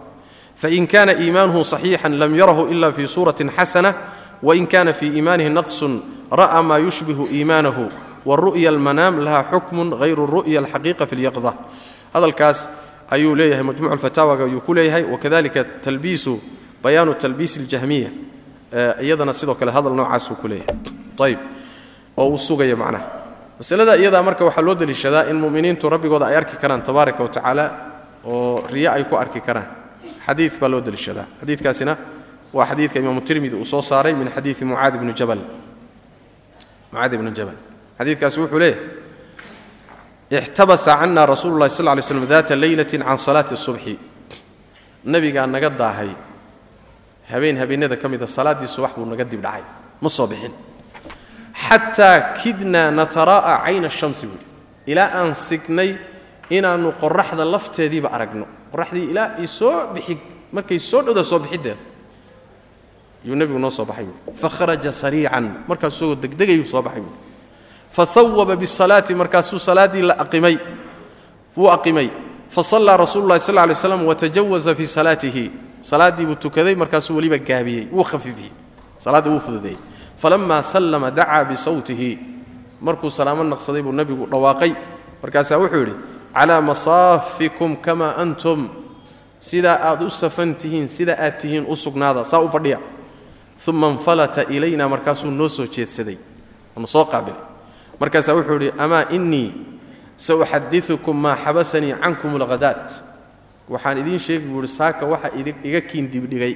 A: fain kana iimaanuhu صaxiixan lam yarahu ila fi suuraةi xasana wain kana fii iimaanihi naqsun ra'a maa yushbihu iimaanahu waru'ya اlmanaam laha xukmu hayru ru'ya alxaqiiqa fi اlyaqda hadalkaas ayuu leeyahay majmuc fataawaga ayuu ku leeyahay. Wakadalika talbiisu bayaanu talbiis اljahmiya iyadana sidoo kale hadal noocaasuu ku leeyahay. Ayb oo uu sugaya macnaha. Masalada iyadaa marka waxaa loo deliishadaa in muminiintu rabbigooda ay arki karaan tabaaraka wa tacaala oo riyo ay ku arki karaan. Xadii baa loo deliishadaa xadiikaasina waa xadiidka imaamu tirmidi uu soo saaray min xadiii mucaad bni jabal. Mucaad ibni jabal. Xadiikaasi wuxuu leeyahay ixtabasa cana rasuulu lahi sal lay slm daata leylati can salaati subxi nebigaa naga daahay habeen habeenada ka mida salaaddii subax buu naga dib dhacay ma soo bixin xataa kidnaa nataraa'a cayna shamsi buuhi ilaa aan signay inaannu qoraxda lafteediiba aragno qoraxdii ilaa i soo bixi markay soo dhowda soo bixiddeeda yuu nebigu noo soo baxay buui fakharaja sariican markaasuu degdegayuu soo baxay buui fahawaba bisalaati markaasuu salaaddii la aqimay. Wuu aqimay. Fasallaa rasuulu llahi sal lay slam watajawaza fii salaatihi. Salaaddii buu tukaday markaasuu weliba gaabiyey. Wuu khafiifiyey salaadda wuu fududeeyey. Falammaa sallama dacaa bisawtihi. Markuu salaamo naqsaday buu nebigu dhawaaqay. Markaasaa wuxuu yidhi calaa masaafikum kamaa antum. Sidaa aad u safan tihiin sida aad tihiin u sugnaada saa u fadhiya. Uma infalata ilayna markaasuu noo soo jeedsaday. Nu soo qaabilay markaasaa wuxuu yidhi amaa innii sauxadiukum maa xabasanii cankum alghadaat waxaan idiin sheegi buu ihi saaka waxa iga kiin dibdhigay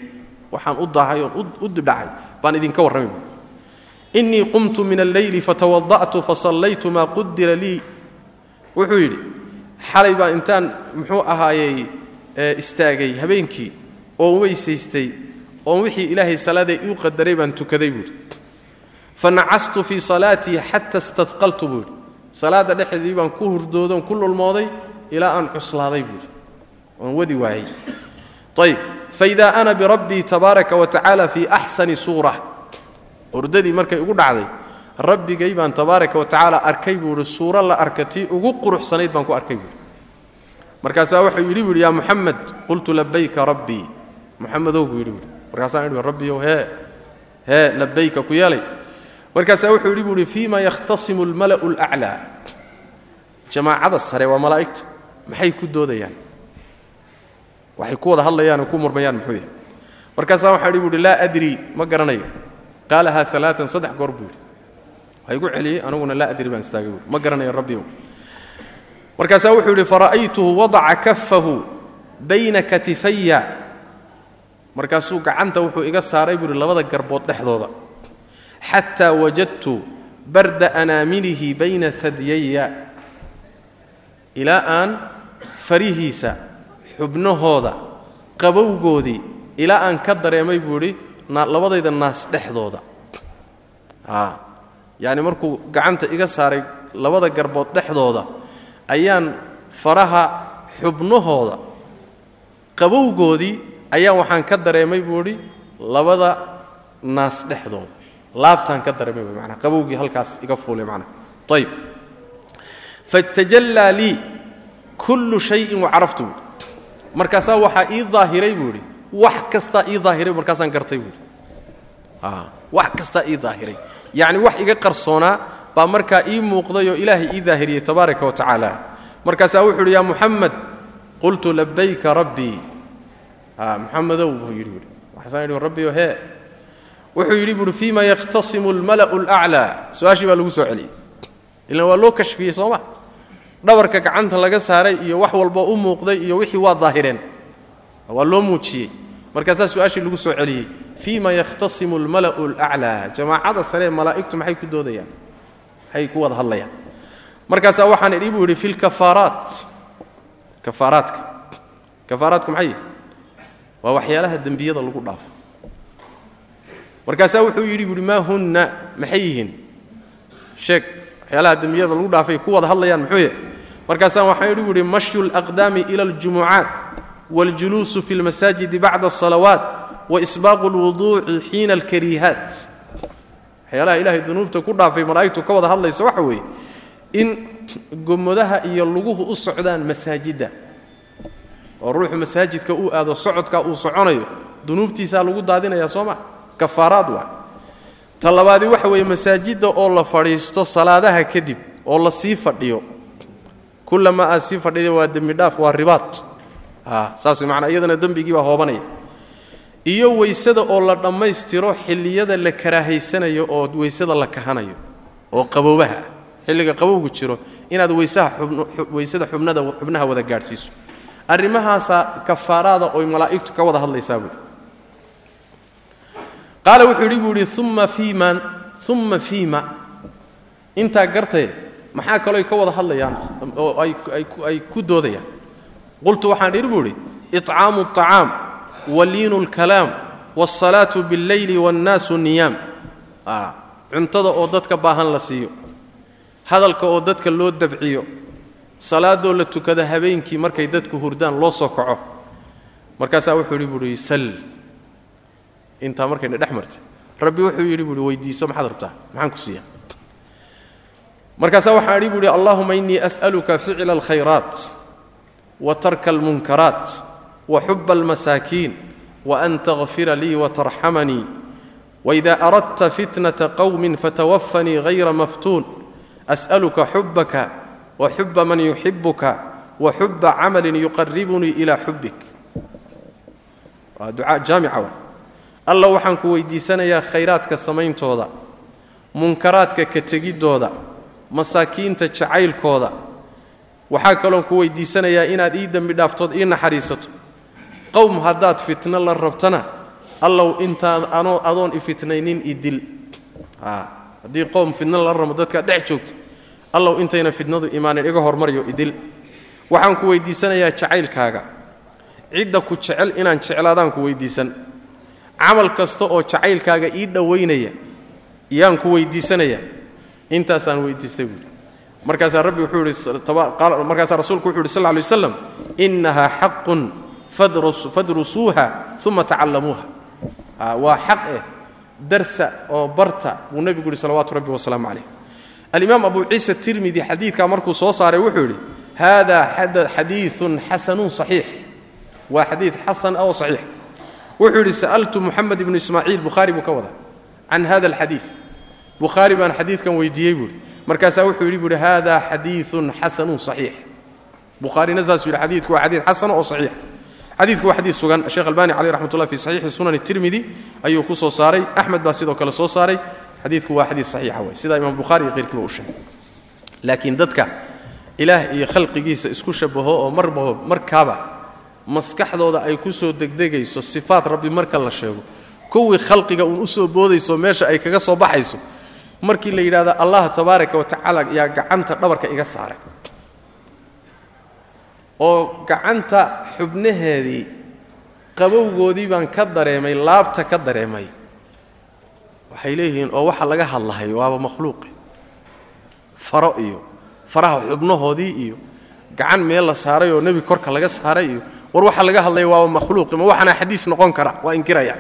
A: waxaan u daahay oon u dibdhacay baan idinka warramay buui innii qumtu min alleyli fatawada'tu fasallaytu maa qudira lii. Wuxuu yidhi xalay baa intaan muxuu ahaayey istaagay habeenkii oon weysaystay oon wixii ilaahay salaaday iu qadaray baan tukaday buuhi fanacastu fii salaatii xata istadqaltu buuhi salaadda dhexdeedii baan ku hurdoodoon ku lulmooday ilaa aan cuslaaday buuhi oon wadi waayey. Ayb faida ana birabbii tabaaraka wa tacaala fii axsani suura. Hurdadii markay ugu dhacday rabbigay baan tabaaraka wa tacaala arkay buuhi suuro la arka ugu quruxsanayd baan ku arkay buuhi markaasaa wuxuu yidhi buuhi yaa muxamed qultu labayka rabbii. Muxamedow buu yidhi buuhi markaasaan idhi rabbiyow hee hee labayka ku yeelay markaasaa wuxuu yidhi buuhi fiima yakhtasimu almala'u alaclaa jamaacada sare waa malaa'igta maxay ku doodayaan? Waxay ku wada hadlayaan oo ku murmayaan muxuu yahay markaasaa waxaa idhi buuhi laa adri ma garanayo. Qaalahaa alaaan saddex goor buu yidhi. Waa igu celiyey aniguna laa adri baan istaagay buui ma garanayo rabbiyow markaasaa wuxuu yidhi fara'aytuhu wadaca kafahu bayna katifaya markaasuu gacanta wuxuu iga saaray buuhi labada garbood dhexdooda xataa wajadtu barda anaamilihi bayna hadyaya ilaa aan farihiisa xubnahooda qabowgoodii ilaa aan ka dareemay buu idhi labadayda naas dhexdooda yacni markuu gacanta iga saaray labada garbood dhexdooda ayaan faraha xubnahooda qabowgoodii ayaa waxaan ka dareemay buu idhi labada naas dhexdooda laabtaan ka dareemay w manaa qabowgii halkaas iga fuulay manaa ayb fatajallaa lii kullu shayin wacaraftu buui markaasaa waxaa ii daahiray buu idhi wax kastaa ii daahiray markaasaan gartay buuhi wax kastaa ii daahiray. Yacni wax iga qarsoonaa baa markaa ii muuqday oo ilaahay ii daahiriyey tabaaraka wa tacaala. Markaasaa wuxuu idhi yaa muxamed qultu labayka rabbii. Muxamedow buu yidhi buui rabbiyo hee wuxuu yidhi buuhi fiima yakhtasimu almala'u alaclaa su'aashii baa lagu soo celiyey. Ilan waa loo kashfiyey soo ma? Dhabarka gacanta laga saaray iyo wax walba u muuqday iyo wixii waa daahireen. Waa loo muujiyey. Markaasaa su'aashii lagu soo celiyey. Fiima yakhtasimu almala'u alaclaa jamaacada saree malaa'igtu maxay ku doodayaan? Maxay ku wada hadlayaan. Markaasaa waxaan idhi buu yidhi fi lkafaaraat kafaaraadka. Kafaaraadku maxay? Waa waxyaalaha dembiyada lagu dhaafo markaasaa wuxuu yidhi buuhi maa hunna maxay yihiin sheeg waxyaalaha dembiyada lagu dhaafay ku wada hadlayaan muxuu yahay markaasaa waxaan idhi buuhi mashyu alaqdaami ila aljumucaat waاljuluusu fi اlmasaajidi bacda الصalawaat waisbaaqu اlwuduuci xiina alkariihaat waxyaalaha ilaahay dunuubta ku dhaafay malaa'igtu ka wada hadlaysa waxa weeye in gomodaha iyo luguhu u socdaan masaajidda oo ruuxu masaajidka uu aado socodka uu soconayo dunuubtiisaa lagu daadinaya soo ma Kafaaraad waa ta labaadi waxa weeye masaajidda oo la fadhiisto salaadaha kadib oo la sii fadhiyo kullama aad sii fadhida waa dembi dhaaf waa ribaad saas manaa iyadana dembigii baa hoobanaya. Iyo weysada oo la dhammaystiro xilliyada la karaahaysanayo oo weysada la kahanayo oo qaboobaha xilliga qabowgu jiro inaad weysada xubnaha wada gaadhsiiso. Arrimahaasaa kafaaraada oy malaa'igtu ka wada hadlaysaa buui qaala wuxuu yidhi buu yidhi uma fiima uma fiima intaa gartee maxaa kalooy ka wada hadlayaan oo ay ku doodayaan qultu waxaan idhi buu idhi iطcaamu الطacaam waliinu اlkalaam wاsalaatu biاlleyli wاnnaasu niyaam cuntada oo dadka baahan la siiyo hadalka oo dadka loo dabciyo salaadoo la tukada habeenkii markay dadku hurdaan loo soo kaco markaasaa wuxuu yidhi buuhi sal intaa markayna dhex martay. Rabbi wuxuu yidhi buui weydiiso maxaad rabtaa? Maxaan ku siiya? Markaasaa waxaan idhi buuhi allahuma innii as'aluka ficla alkhayraat wa tarka almunkaraat wa xuba almasaakiin wa an takfira lii watarxamanii waida aradta fitnata qowmin fatawafanii hayra maftuun. As'aluka xubbaka wa xuba man yuxibuka wa xuba camalin yuqaribunii ilaa xubbik waa ducaa jaamica ah alla waxaan ku weydiisanayaa khayraadka samayntooda munkaraadka ka tegiddooda masaakiinta jacaylkooda. Waxaa kaloon ku weydiisanayaa inaad ii dembi dhaaftood ii naxariisato. Qowm haddaad fitno la rabtana allow intaad anoo adoon ifitnaynin idil haddii qowm fitno la rabo dadkaad dhex joogta. Allow intayna fitnadu imaanin iga hormaryo idil waxaan ku weydiisanayaa jacaylkaaga. Cidda ku jecel inaan jeclaadaan ku weydiisan camal kasta oo jacaylkaaga ii dhowaynaya yaan ku weydiisanayaa intaasaan weydiistay buuri markaasaa rabbi wuxuu yidhi markaasaa rasuulku wuxu yidhi sal alay waslam innahaa xaqun fadrusuuha uma tacallamuuha waa xaq eh darsa oo barta buu nebigu yihi salawaatu rabbi wasalaamu calayh. Alimaam abu ciisa tirmidi xadiidkaa markuu soo saaray wuxuu yidhi hada xadiiun xasanun saxiix. Waa xadiid xasan oo saxiix wuxuu yidhi sa'altu muxamed ibnu ismaaciil bukhaari buu ka wada can hada alxadiid bukhaari baan xadiidkan weydiiyey buuhi markaasaa wuxuu yidhi buuhi hada xadiiun xasanun saxiix. Bukhaarina saasuu yidhi xadiidku waa xadiid xasan oo saxiix. Xadiidku waa xadiid sugan. Sheekh albani caleyh raxmat ullah fi saxiixi sunani tirmidi ayuu ku soo saaray. Axmed baa sidoo kale soo saaray. Xadiidku waa xadiid saxiixa wey sidaa imaam bukhaari iyo keyrkiiba u sheegay. Laakiin dadka ilaah iyo khalqigiisa isku shabaho oo marbaba markaaba maskaxdooda ay ku soo degdegayso sifaat rabbi marka la sheego kuwii khalqiga uun u soo boodayso meesha ay kaga soo baxayso markii la yidhahdo allah tabaaraka wa yaa gacanta dhabarka iga saaray oo gacanta xubnaheedii qabowgoodii baan ka dareemay laabta ka dareemay. Waxay leeyihiin oo waxa laga hadlahay waaba makhluuqi faro iyo faraha xubnahoodii iyo gacan meel la saaray oo nebi korka laga saaray iyo war waxa laga hadlaya waaba makhluuqi ma waxaana xadiis noqon kara waa inkiraya.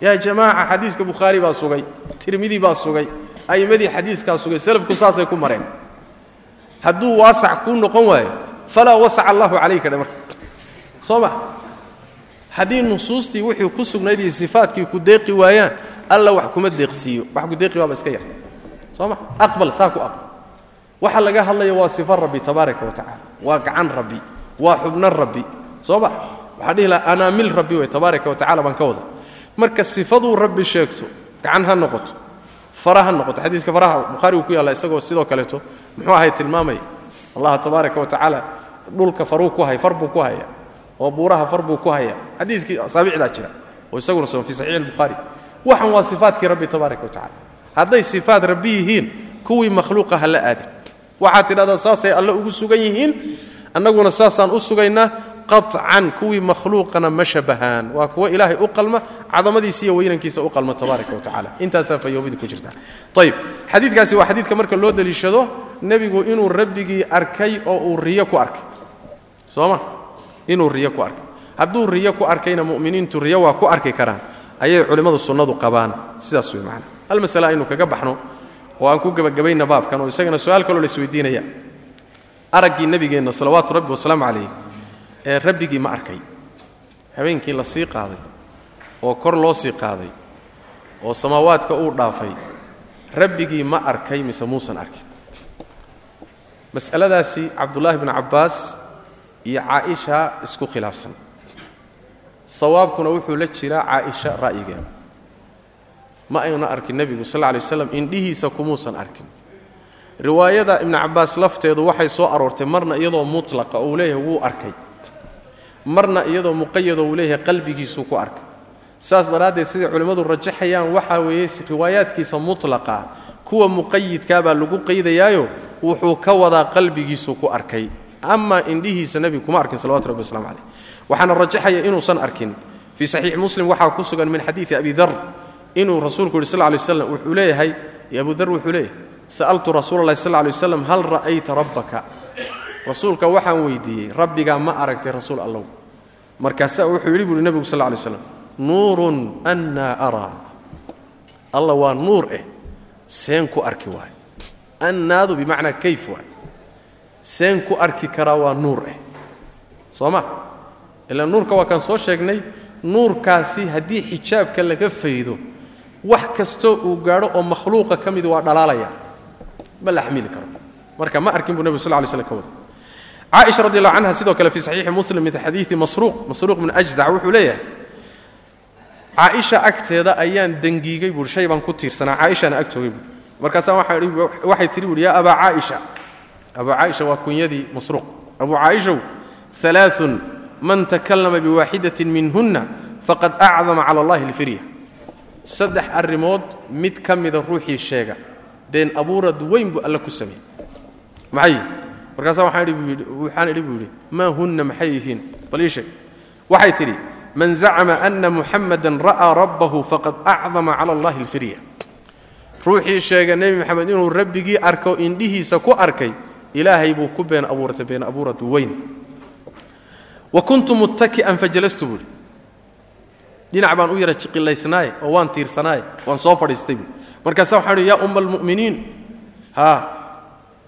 A: Yaa jamaaca xadiiska bukhaari baa sugay tirmidi baa sugay a'immadii xadiiskaa sugay salafku saasay ku mareen. Hadduu waasac kuu noqon waayo falaa wasaca allahu calayka dhe marka soo ma? Haddii nusuustii wixii ku sugnayd iyo sifaatkii ku deeqi waayaan alla wax kuma deeqsiiyo wax ku deeqi waaba iska yar. Soo ma? Aqbal saa ku aqbal. Waxa laga hadlaya waa sifo rabbi tabaaraka wa tacala waa gacan rabbi waa xubno rabbi soo ma? Waxaa dhihi laha anaamil rabbi wey tabaaraka wa baan ka wada marka sifaduu rabbi sheegto gacan ha noqoto fara ha noqoto. Xadiiska faraha bukhaari uu ku yaalla isagoo sidoo kaleeto muxuu ahay tilmaamaya allah tabaaraka wa dhulka faruu ku hay far buu ku haya oo buuraha far buu ku haya. Xadiiskii asaabicdaa jira oo isaguna sugan fi saxiix albukhaari waxan waa sifaatkii rabbi tabaaraka wa hadday sifaat rabbi yihiin kuwii makhluuqa ha la aadin waxaad tidhahdaa saasay alle ugu sugan yihiin annaguna saasaan u sugaynaa qaطcan kuwii makhluuqana ma shabahaan. Waa kuwo ilaahay u qalma cadamadiisa iyo weynankiisa u qalma tabaaraka wa tacala intaasaa fayoobida ku jirta. Ayib xadiidkaasi waa xadiidka marka loo deliishado nebigu inuu rabbigii arkay oo uu riyo ku arkay. Soo ma inuu riyo ku arkay. Hadduu riyo ku arkayna mu'miniintu riyo waa ku arki karaan. Ayay culimmadu sunnadu qabaan. Sidaas wey macana hal masale aynu kaga baxno oo aan ku gebagabayna baabkan oo isagana su'aal kaloo la araggii nebigeenna salawaatu rabbi wasalaamu calayh ee rabbigii ma arkay. Habeenkii la sii qaaday oo kor loo sii qaaday oo samaawaadka uu dhaafay rabbigii ma arkay mise muusan arkin. Mas'aladaasi cabdullaahi bnu cabbaas iyo caaisha isku khilaafsan. Sawaabkuna wuxuu la jiraa caaisha ra'yigeeda ma ayna arkin nebigu sal lla lay waslam indhihiisa kumuusan arkin riwaayada ibnu cabbaas lafteedu waxay soo aroortay marna iyadoo mutlaqa uu leeyahay wuu arkay. Marna iyadoo muqayadoo uu leeyahay qalbigiisuu ku arkay. Saas daraaddeed siday culimmadu rajaxayaan waxaa weeye riwaayaadkiisa mutlaqa kuwa muqayidkaa baa lagu qaydayaayo wuxuu ka wadaa qalbigiisuu ku arkay. Amaa indhihiisa nebigu kuma arkin salawatu rabbi waslamu caleyh waxaana rajaxaya inuusan arkin. Fii saxiix muslim waxaa ku sugan min xadiidi abi dar inuu rasuulku yidhi sal lay slam wuxuu leeyahay abu dar wuxuu leeyahay sa'altu rasuula allahi sal lay waslam hal ra'ayta rabbaka rasuulka waxaan weydiiyey rabbigaa ma aragtay rasuul allow markaasaa wuxuu yidhi buuhi nebigu sal lay slam nuurun annaa araa alla waa nuur eh seen ku arki waayo annaadu bimacnaa kayf waay seen ku arki karaa waa nuur eh soo ma ilaa nuurka waa kaan soo sheegnay nuurkaasi haddii xijaabka laga faydo wax kastoo uu gaadho oo makhluuqa ka mid waa dhalaalaya ma la xamili karo. Marka ma arkin buu nebigu sal ly slam ka wada caaisha radi allahu canha sidoo kale fii saxiixi muslim min xadiidi masruuq masruuq min ajdac wuxuu leeyahay caaisha agteeda ayaan dangiigay buui shay baan ku tiirsanaa caaishana ag joogay markaasaa waxay tihi buui yaa abaa caaisha abuu caaisha waa kunyadii masruuq. Abuu caaishow alaaun man takallama biwaaxidatin minhunna faqad acdama cala allahi alfirya. Saddex arrimood mid ka mida ruuxii sheega been abuurad weyn buu alle ku sameeyey maxay? Markaasaa waxaan idhi buu yidhi maa hunna maxay yihiin? Bal ii sheeg. Waxay tidhi man zacma ana muxamadan ra'aa rabbahu faqad acdama cala allahi alfirya. Ruuxii sheega nebi moxamed inuu rabbigii arko indhihiisa ku arkay ilaahay buu ku been abuurtay been abuurad weyn. Wa kuntu muttaki'an fajalastu buuhi dhinac baan u yara jiqilaysnaaye oo waan tiirsanaaye waan soo fadhiistay buui markaasa waxaan idhi yaa umma almu'miniin ha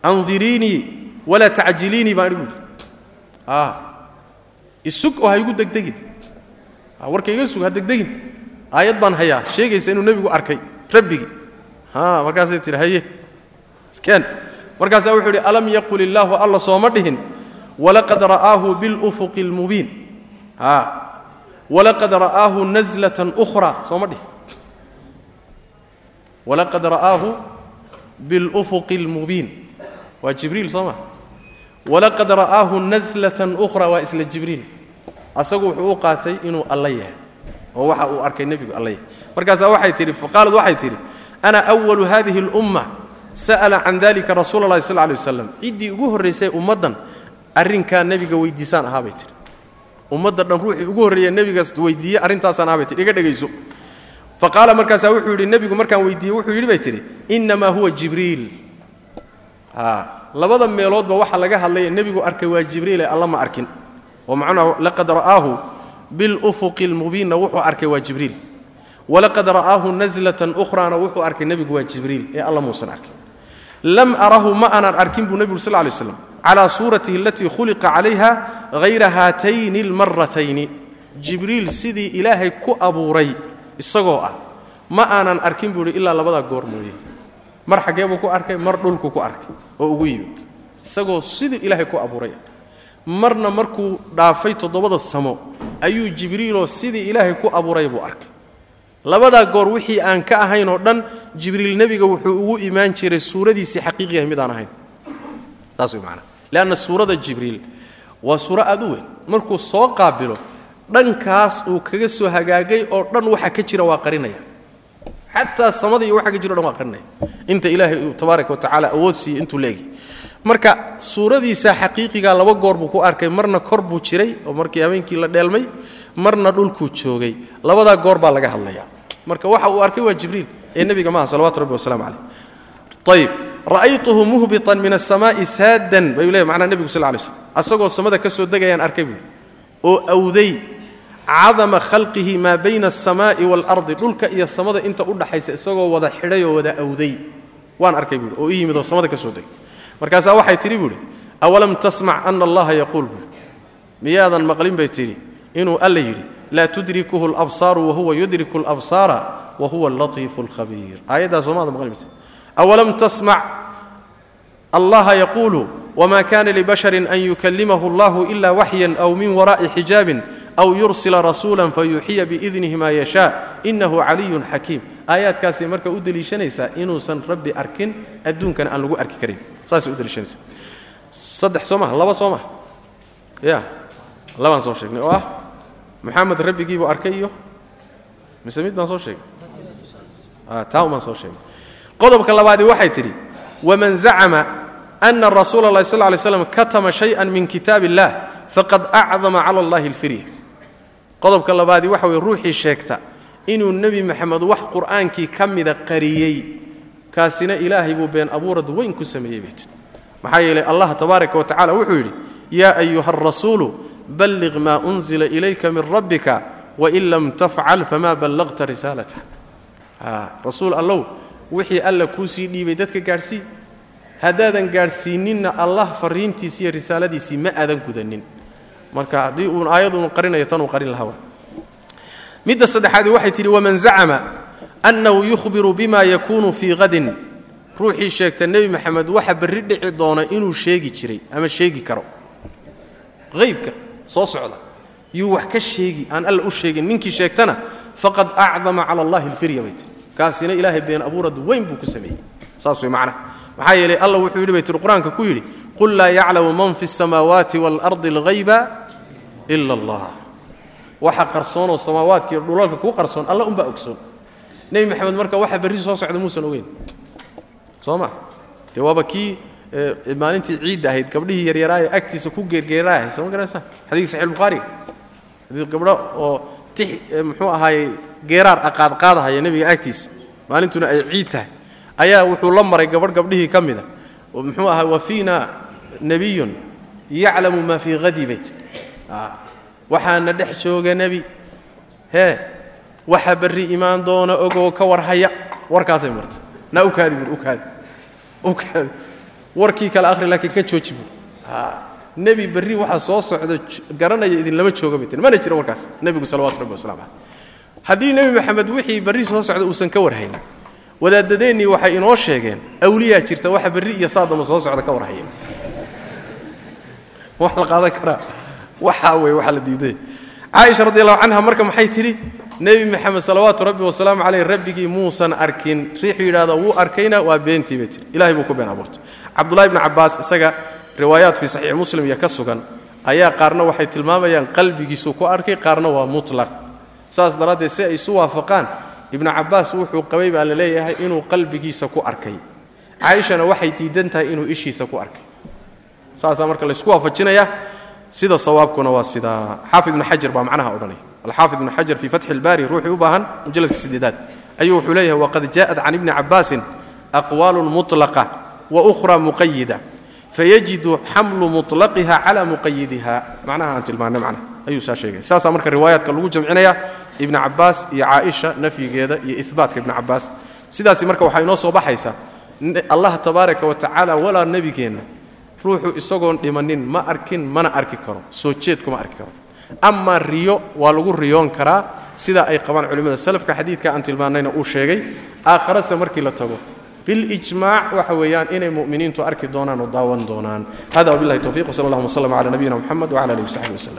A: andiriinii walaa tacjiliinii baan buuhi a isug oo ha igu degdegin. Warka iga sug ha degdegin. Aayad baan hayaa sheegaysa inuu nebigu arkay rabbigii ha markaasay tihi haye iskeen. Markaasaa wuxuu idhi alam yaqul illaahu alla sooma dhihin walaqad ra'aahu bilufuqi اlmubiin a walaqad ra'aahu nazlatan ukhra sooma dhihin walaqad ra'aahu bilufuqi اlmubiin waa jibriil soo ma walaqad ra'aahu nazlatan ukhra waa isla jibriil asagu wuxuu u qaatay inuu alla yahay oo waxa uu arkay nebigu alla yahay markaasaa waxay tidhi faqaalad waxay tidhi ana awalu hadihi اlumma sa'ala can dalika rasuula اllahi sal lay waslam ciddii ugu horraysay ummaddan arrinkaa nebiga weydiisaan ahaa bay tidhi ummadda dhan ruuxii ugu horreeya nebigaas weydiiye arrintaasaan ahaa bay tidhi iga dhegayso faqaala markaasaa wuxuu yidhi nebigu markaan weydiiyey wuxuu yidhi bay tidhi innamaa huwa jibriil. Labada meeloodba waxa laga hadlaya nebigu arkay waa jibriile alla ma arkin. Oo macnahu laqad ra'aahu bilufuqi اlmubiinna wuxuu arkay waa jibriil. Walaqad ra'aahu nazlatan ukhrana wuxuu arkay nebigu waa jibriil ee alla muusan arkin. Lam arahu ma aanan arkin buu nebigu sal lay slam calaa suuratihi alatii khuliqa calayha hayra haatayni almaratayni jibriil sidii ilaahay ku abuuray isagoo ah ma aanan arkin buu ihi ilaa labadaa goor mooye mar xaggee buu ku arkay mar dhulku ku arkay oo ugu yimid. Isagoo sidii ilaahay ku abuuray. Marna markuu dhaafay toddobada samo ayuu jibriiloo sidii ilaahay ku abuuray buu arkay. Labadaa goor wixii aan ka ahayn oo dhan jibriil nebiga wuxuu ugu imaan jiray suuradiisii xaqiiqiyahay mid aan ahayn. Taas way macnaa leanna suurada jibriil waa suuro aad u weyn. Markuu soo qaabilo dhankaas uu kaga soo hagaagay oo dhan waxa ka jira waa qarinaya. Xataa samada iyo waxa ka jira o dhan waa qarinaya. Inta ilaahay uu tabaaraka wa tacaala awood siiyey intuu leegi marka suuradiisa xaqiiqigaa laba goor buu ku arkay. Marna kor buu jiray oo markii habeenkii la dheelmay marna dhulkuu joogay. Labadaa goor baa laga hadlaya marka waxa uu arkay waa jibriil ee nebiga maaha salawatu rabbi waslamu calayh. Ayib ra'aytuhu muhbitan min asamaa'i saadan bayuu leeyahy macnaa nebigu sal lay slm asagoo samada ka soo degayaan arkay buui oo awday cadama khalqihi maa bayna alsamaa'i waalardi dhulka iyo samada inta u dhaxaysa isagoo wada xidhay oo wada awday. Waan arkay buui oo i yimid oo samada ka soo degay markaasaa waxay tidhi buuhi awalam tasmac ana allaha yaquul? buui miyaadan maqlin bay tidhi inuu alla yidhi laa tudrikuhu alabsaaru wahuwa yudriku alabsaara wa huwa allatiifu alkhabiir aayaddaa soomaada maqli maysa awalam tasmac allaha yaquulu wma kana libasharin an yukalimahu allahu ila waxyan aw min wara'i xijaabin aw yursila rasuula fayuxiya biidnihi ma yashaa inahu caliyun xakiim aayaadkaasay marka u deliishanaysaa inuusan rabbi arkin adduunkana aan lagu arki karin saasay u deliishanaysaa saddex soo maha laba soo maha ya labaan soo sheegnay oo ah moxamed rabbigiibuu arkay iyo mise mid baan soo sheegay taa umaan soo sheegay qodobka labaadii waxay tidhi waman zacama ana rasuula اllahi sal lay slam katama shayئa min kitaab اllah faqad acdama cala اllahi اlfirya qodobka labaadii waxa weye ruuxii sheegta inuu nebi maxamed wax qur'aankii ka mida qariyey. Kaasina ilaahay buu been abuurad weyn ku sameeyey bay tii maxaa yeelay allah tabaaraka wa tacala wuxuu yidhi yaa ayuha arasuulu balliq maa unzila ilayka min rabbika wain lam tafcal famaa ballaqta risaalatah rasuul allow wixii alla kuu sii dhiibay dadka gaadhsii haddaadan gaadhsiininna allah fariintiisi iyo risaaladiisii ma aadan gudanin marka haddii uun aayadunu qarinayo tanuu qarin lahaa midda saddexaadi waxay tidhi waman zacama annahu yukhbiru bima yakuunu fii hadin ruuxii sheegta nebi maxamed waxa berri dhici doona inuu sheegi jiray ama sheegi karo. Haybka soo socda. Yuu wax ka sheegi aan alla u sheegin ninkii sheegtana faqad acdama cala allahi alfirya bay tiri kaasina ilaahay been abuurad weyn buu ku sameeyey. Saas way macnaha maxaa yeelay alla wuxuu yidhi bay tiri qur'aanka ku yidhi qul laa yaclamu man fi الsamaawaati waalardi alghayba ila allah waxa qarsoonoo samaawaadka iyo dhulalka kuu qarsoon alla unbaa ogsoon. Nebi maxamed marka waxa berri soo socda muusan ogeyn. Soo ma? Dee waaba kii maalintii ciidda ahayd gabdhihii yaryaraaye agtiisa ku geergeeraaya soo ma garanaysaa xadiis saxiix bukhaariga xadiis gabdho oo tix muxuu ahaaye geeraar aqaadqaadahaya nebiga agtiisa. Maalintuna ay ciid tahay. Ayaa wuxuu la maray gabadh gabdhihii ka mida. Oo muxuu ahaa wa fiina nebiyun yaclamu maa fii hadi bay tiri waxaana dhex jooga nebi. Hee waxa berri imaan doona ogoo ka warhaya. Warkaasay martay. Naa u kaadi bur u kaadi. U kaadi. Warkii kale akhri laakiin ka jooji bur. Nebi berri waxa soo socda garanaya idinlama jooga bay mana jira warkaas. Nebigu salawatu rabbi waslamu caleyh haddii nebi maxamed wixii berri soo socda uusan ka warhayn wadaadadeennii waxay inoo sheegeen awliyaa jirta waxa berri iyo saadama soo socda ka warhaya wax la qaadan karaa waxaa wey waxaa la diiday. Caaisha radi allahu canha marka maxay tidhi? Nebi maxamed salawaatu rabbi wasalaamu caleyh rabbigii muusan arkin. Riixuu yidhahda wuu arkayna waa beentii bay tiri ilahay buu ku been abuurtay. Cabdullahi bni cabbaas isaga riwaayaat fii saxiix muslim iyo ka sugan ayaa qaarna waxay tilmaamayaan qalbigiisuu ku arkay qaarna waa mutlaq. Saas daraaddeed si ay isu waafaqaan ibnu cabbaas wuxuu qabay baa la leeyahay inuu qalbigiisa ku arkay. Caaishana waxay diidan tahay inuu ishiisa ku arkay. Saasaa marka laysku waafajinaya sida sawaabkuna waa sidaa xaafid ibn xajar baa macnaha odhanaya alxaafid ibn xajar fii fatxi اlbaari ruuxii u baahan mujalladka sideedaad ayuu wuxuu leeyahay waqad jaءat can ibni cabaasin aqwaalu muطlaqa waأkhra muqayida fayajidu xamlu muطlaqiha cala muqayidiha macnaha aan tilmaanay macnaha ayuu saa sheegaya saasaa marka riwaayaadka lagu jamcinaya ibn cabaas iyo caaisha nafyigeeda iyo ihbaatka ibn cabaas sidaasi marka waxaa inoo soo baxaysaa allah tabaaraka wa tacaala walaa nebigeenna ruuxu isagoon dhimannin ma arkin mana arki karo. Soo jeedkuma arki karo. Amaa riyo waa lagu riyoon karaa sida ay qabaan culimmada salafka xadiidka aan tilmaannayna uu sheegay. Aakharase markii la tago bilijmaac waxa weeyaan inay mu'miniintu arki doonaan oo daawan doonaan. Hada wabillahi towfiq wsala allahuma wsllam cala nabiyina moxamed wcala alihi wasaxbi waslem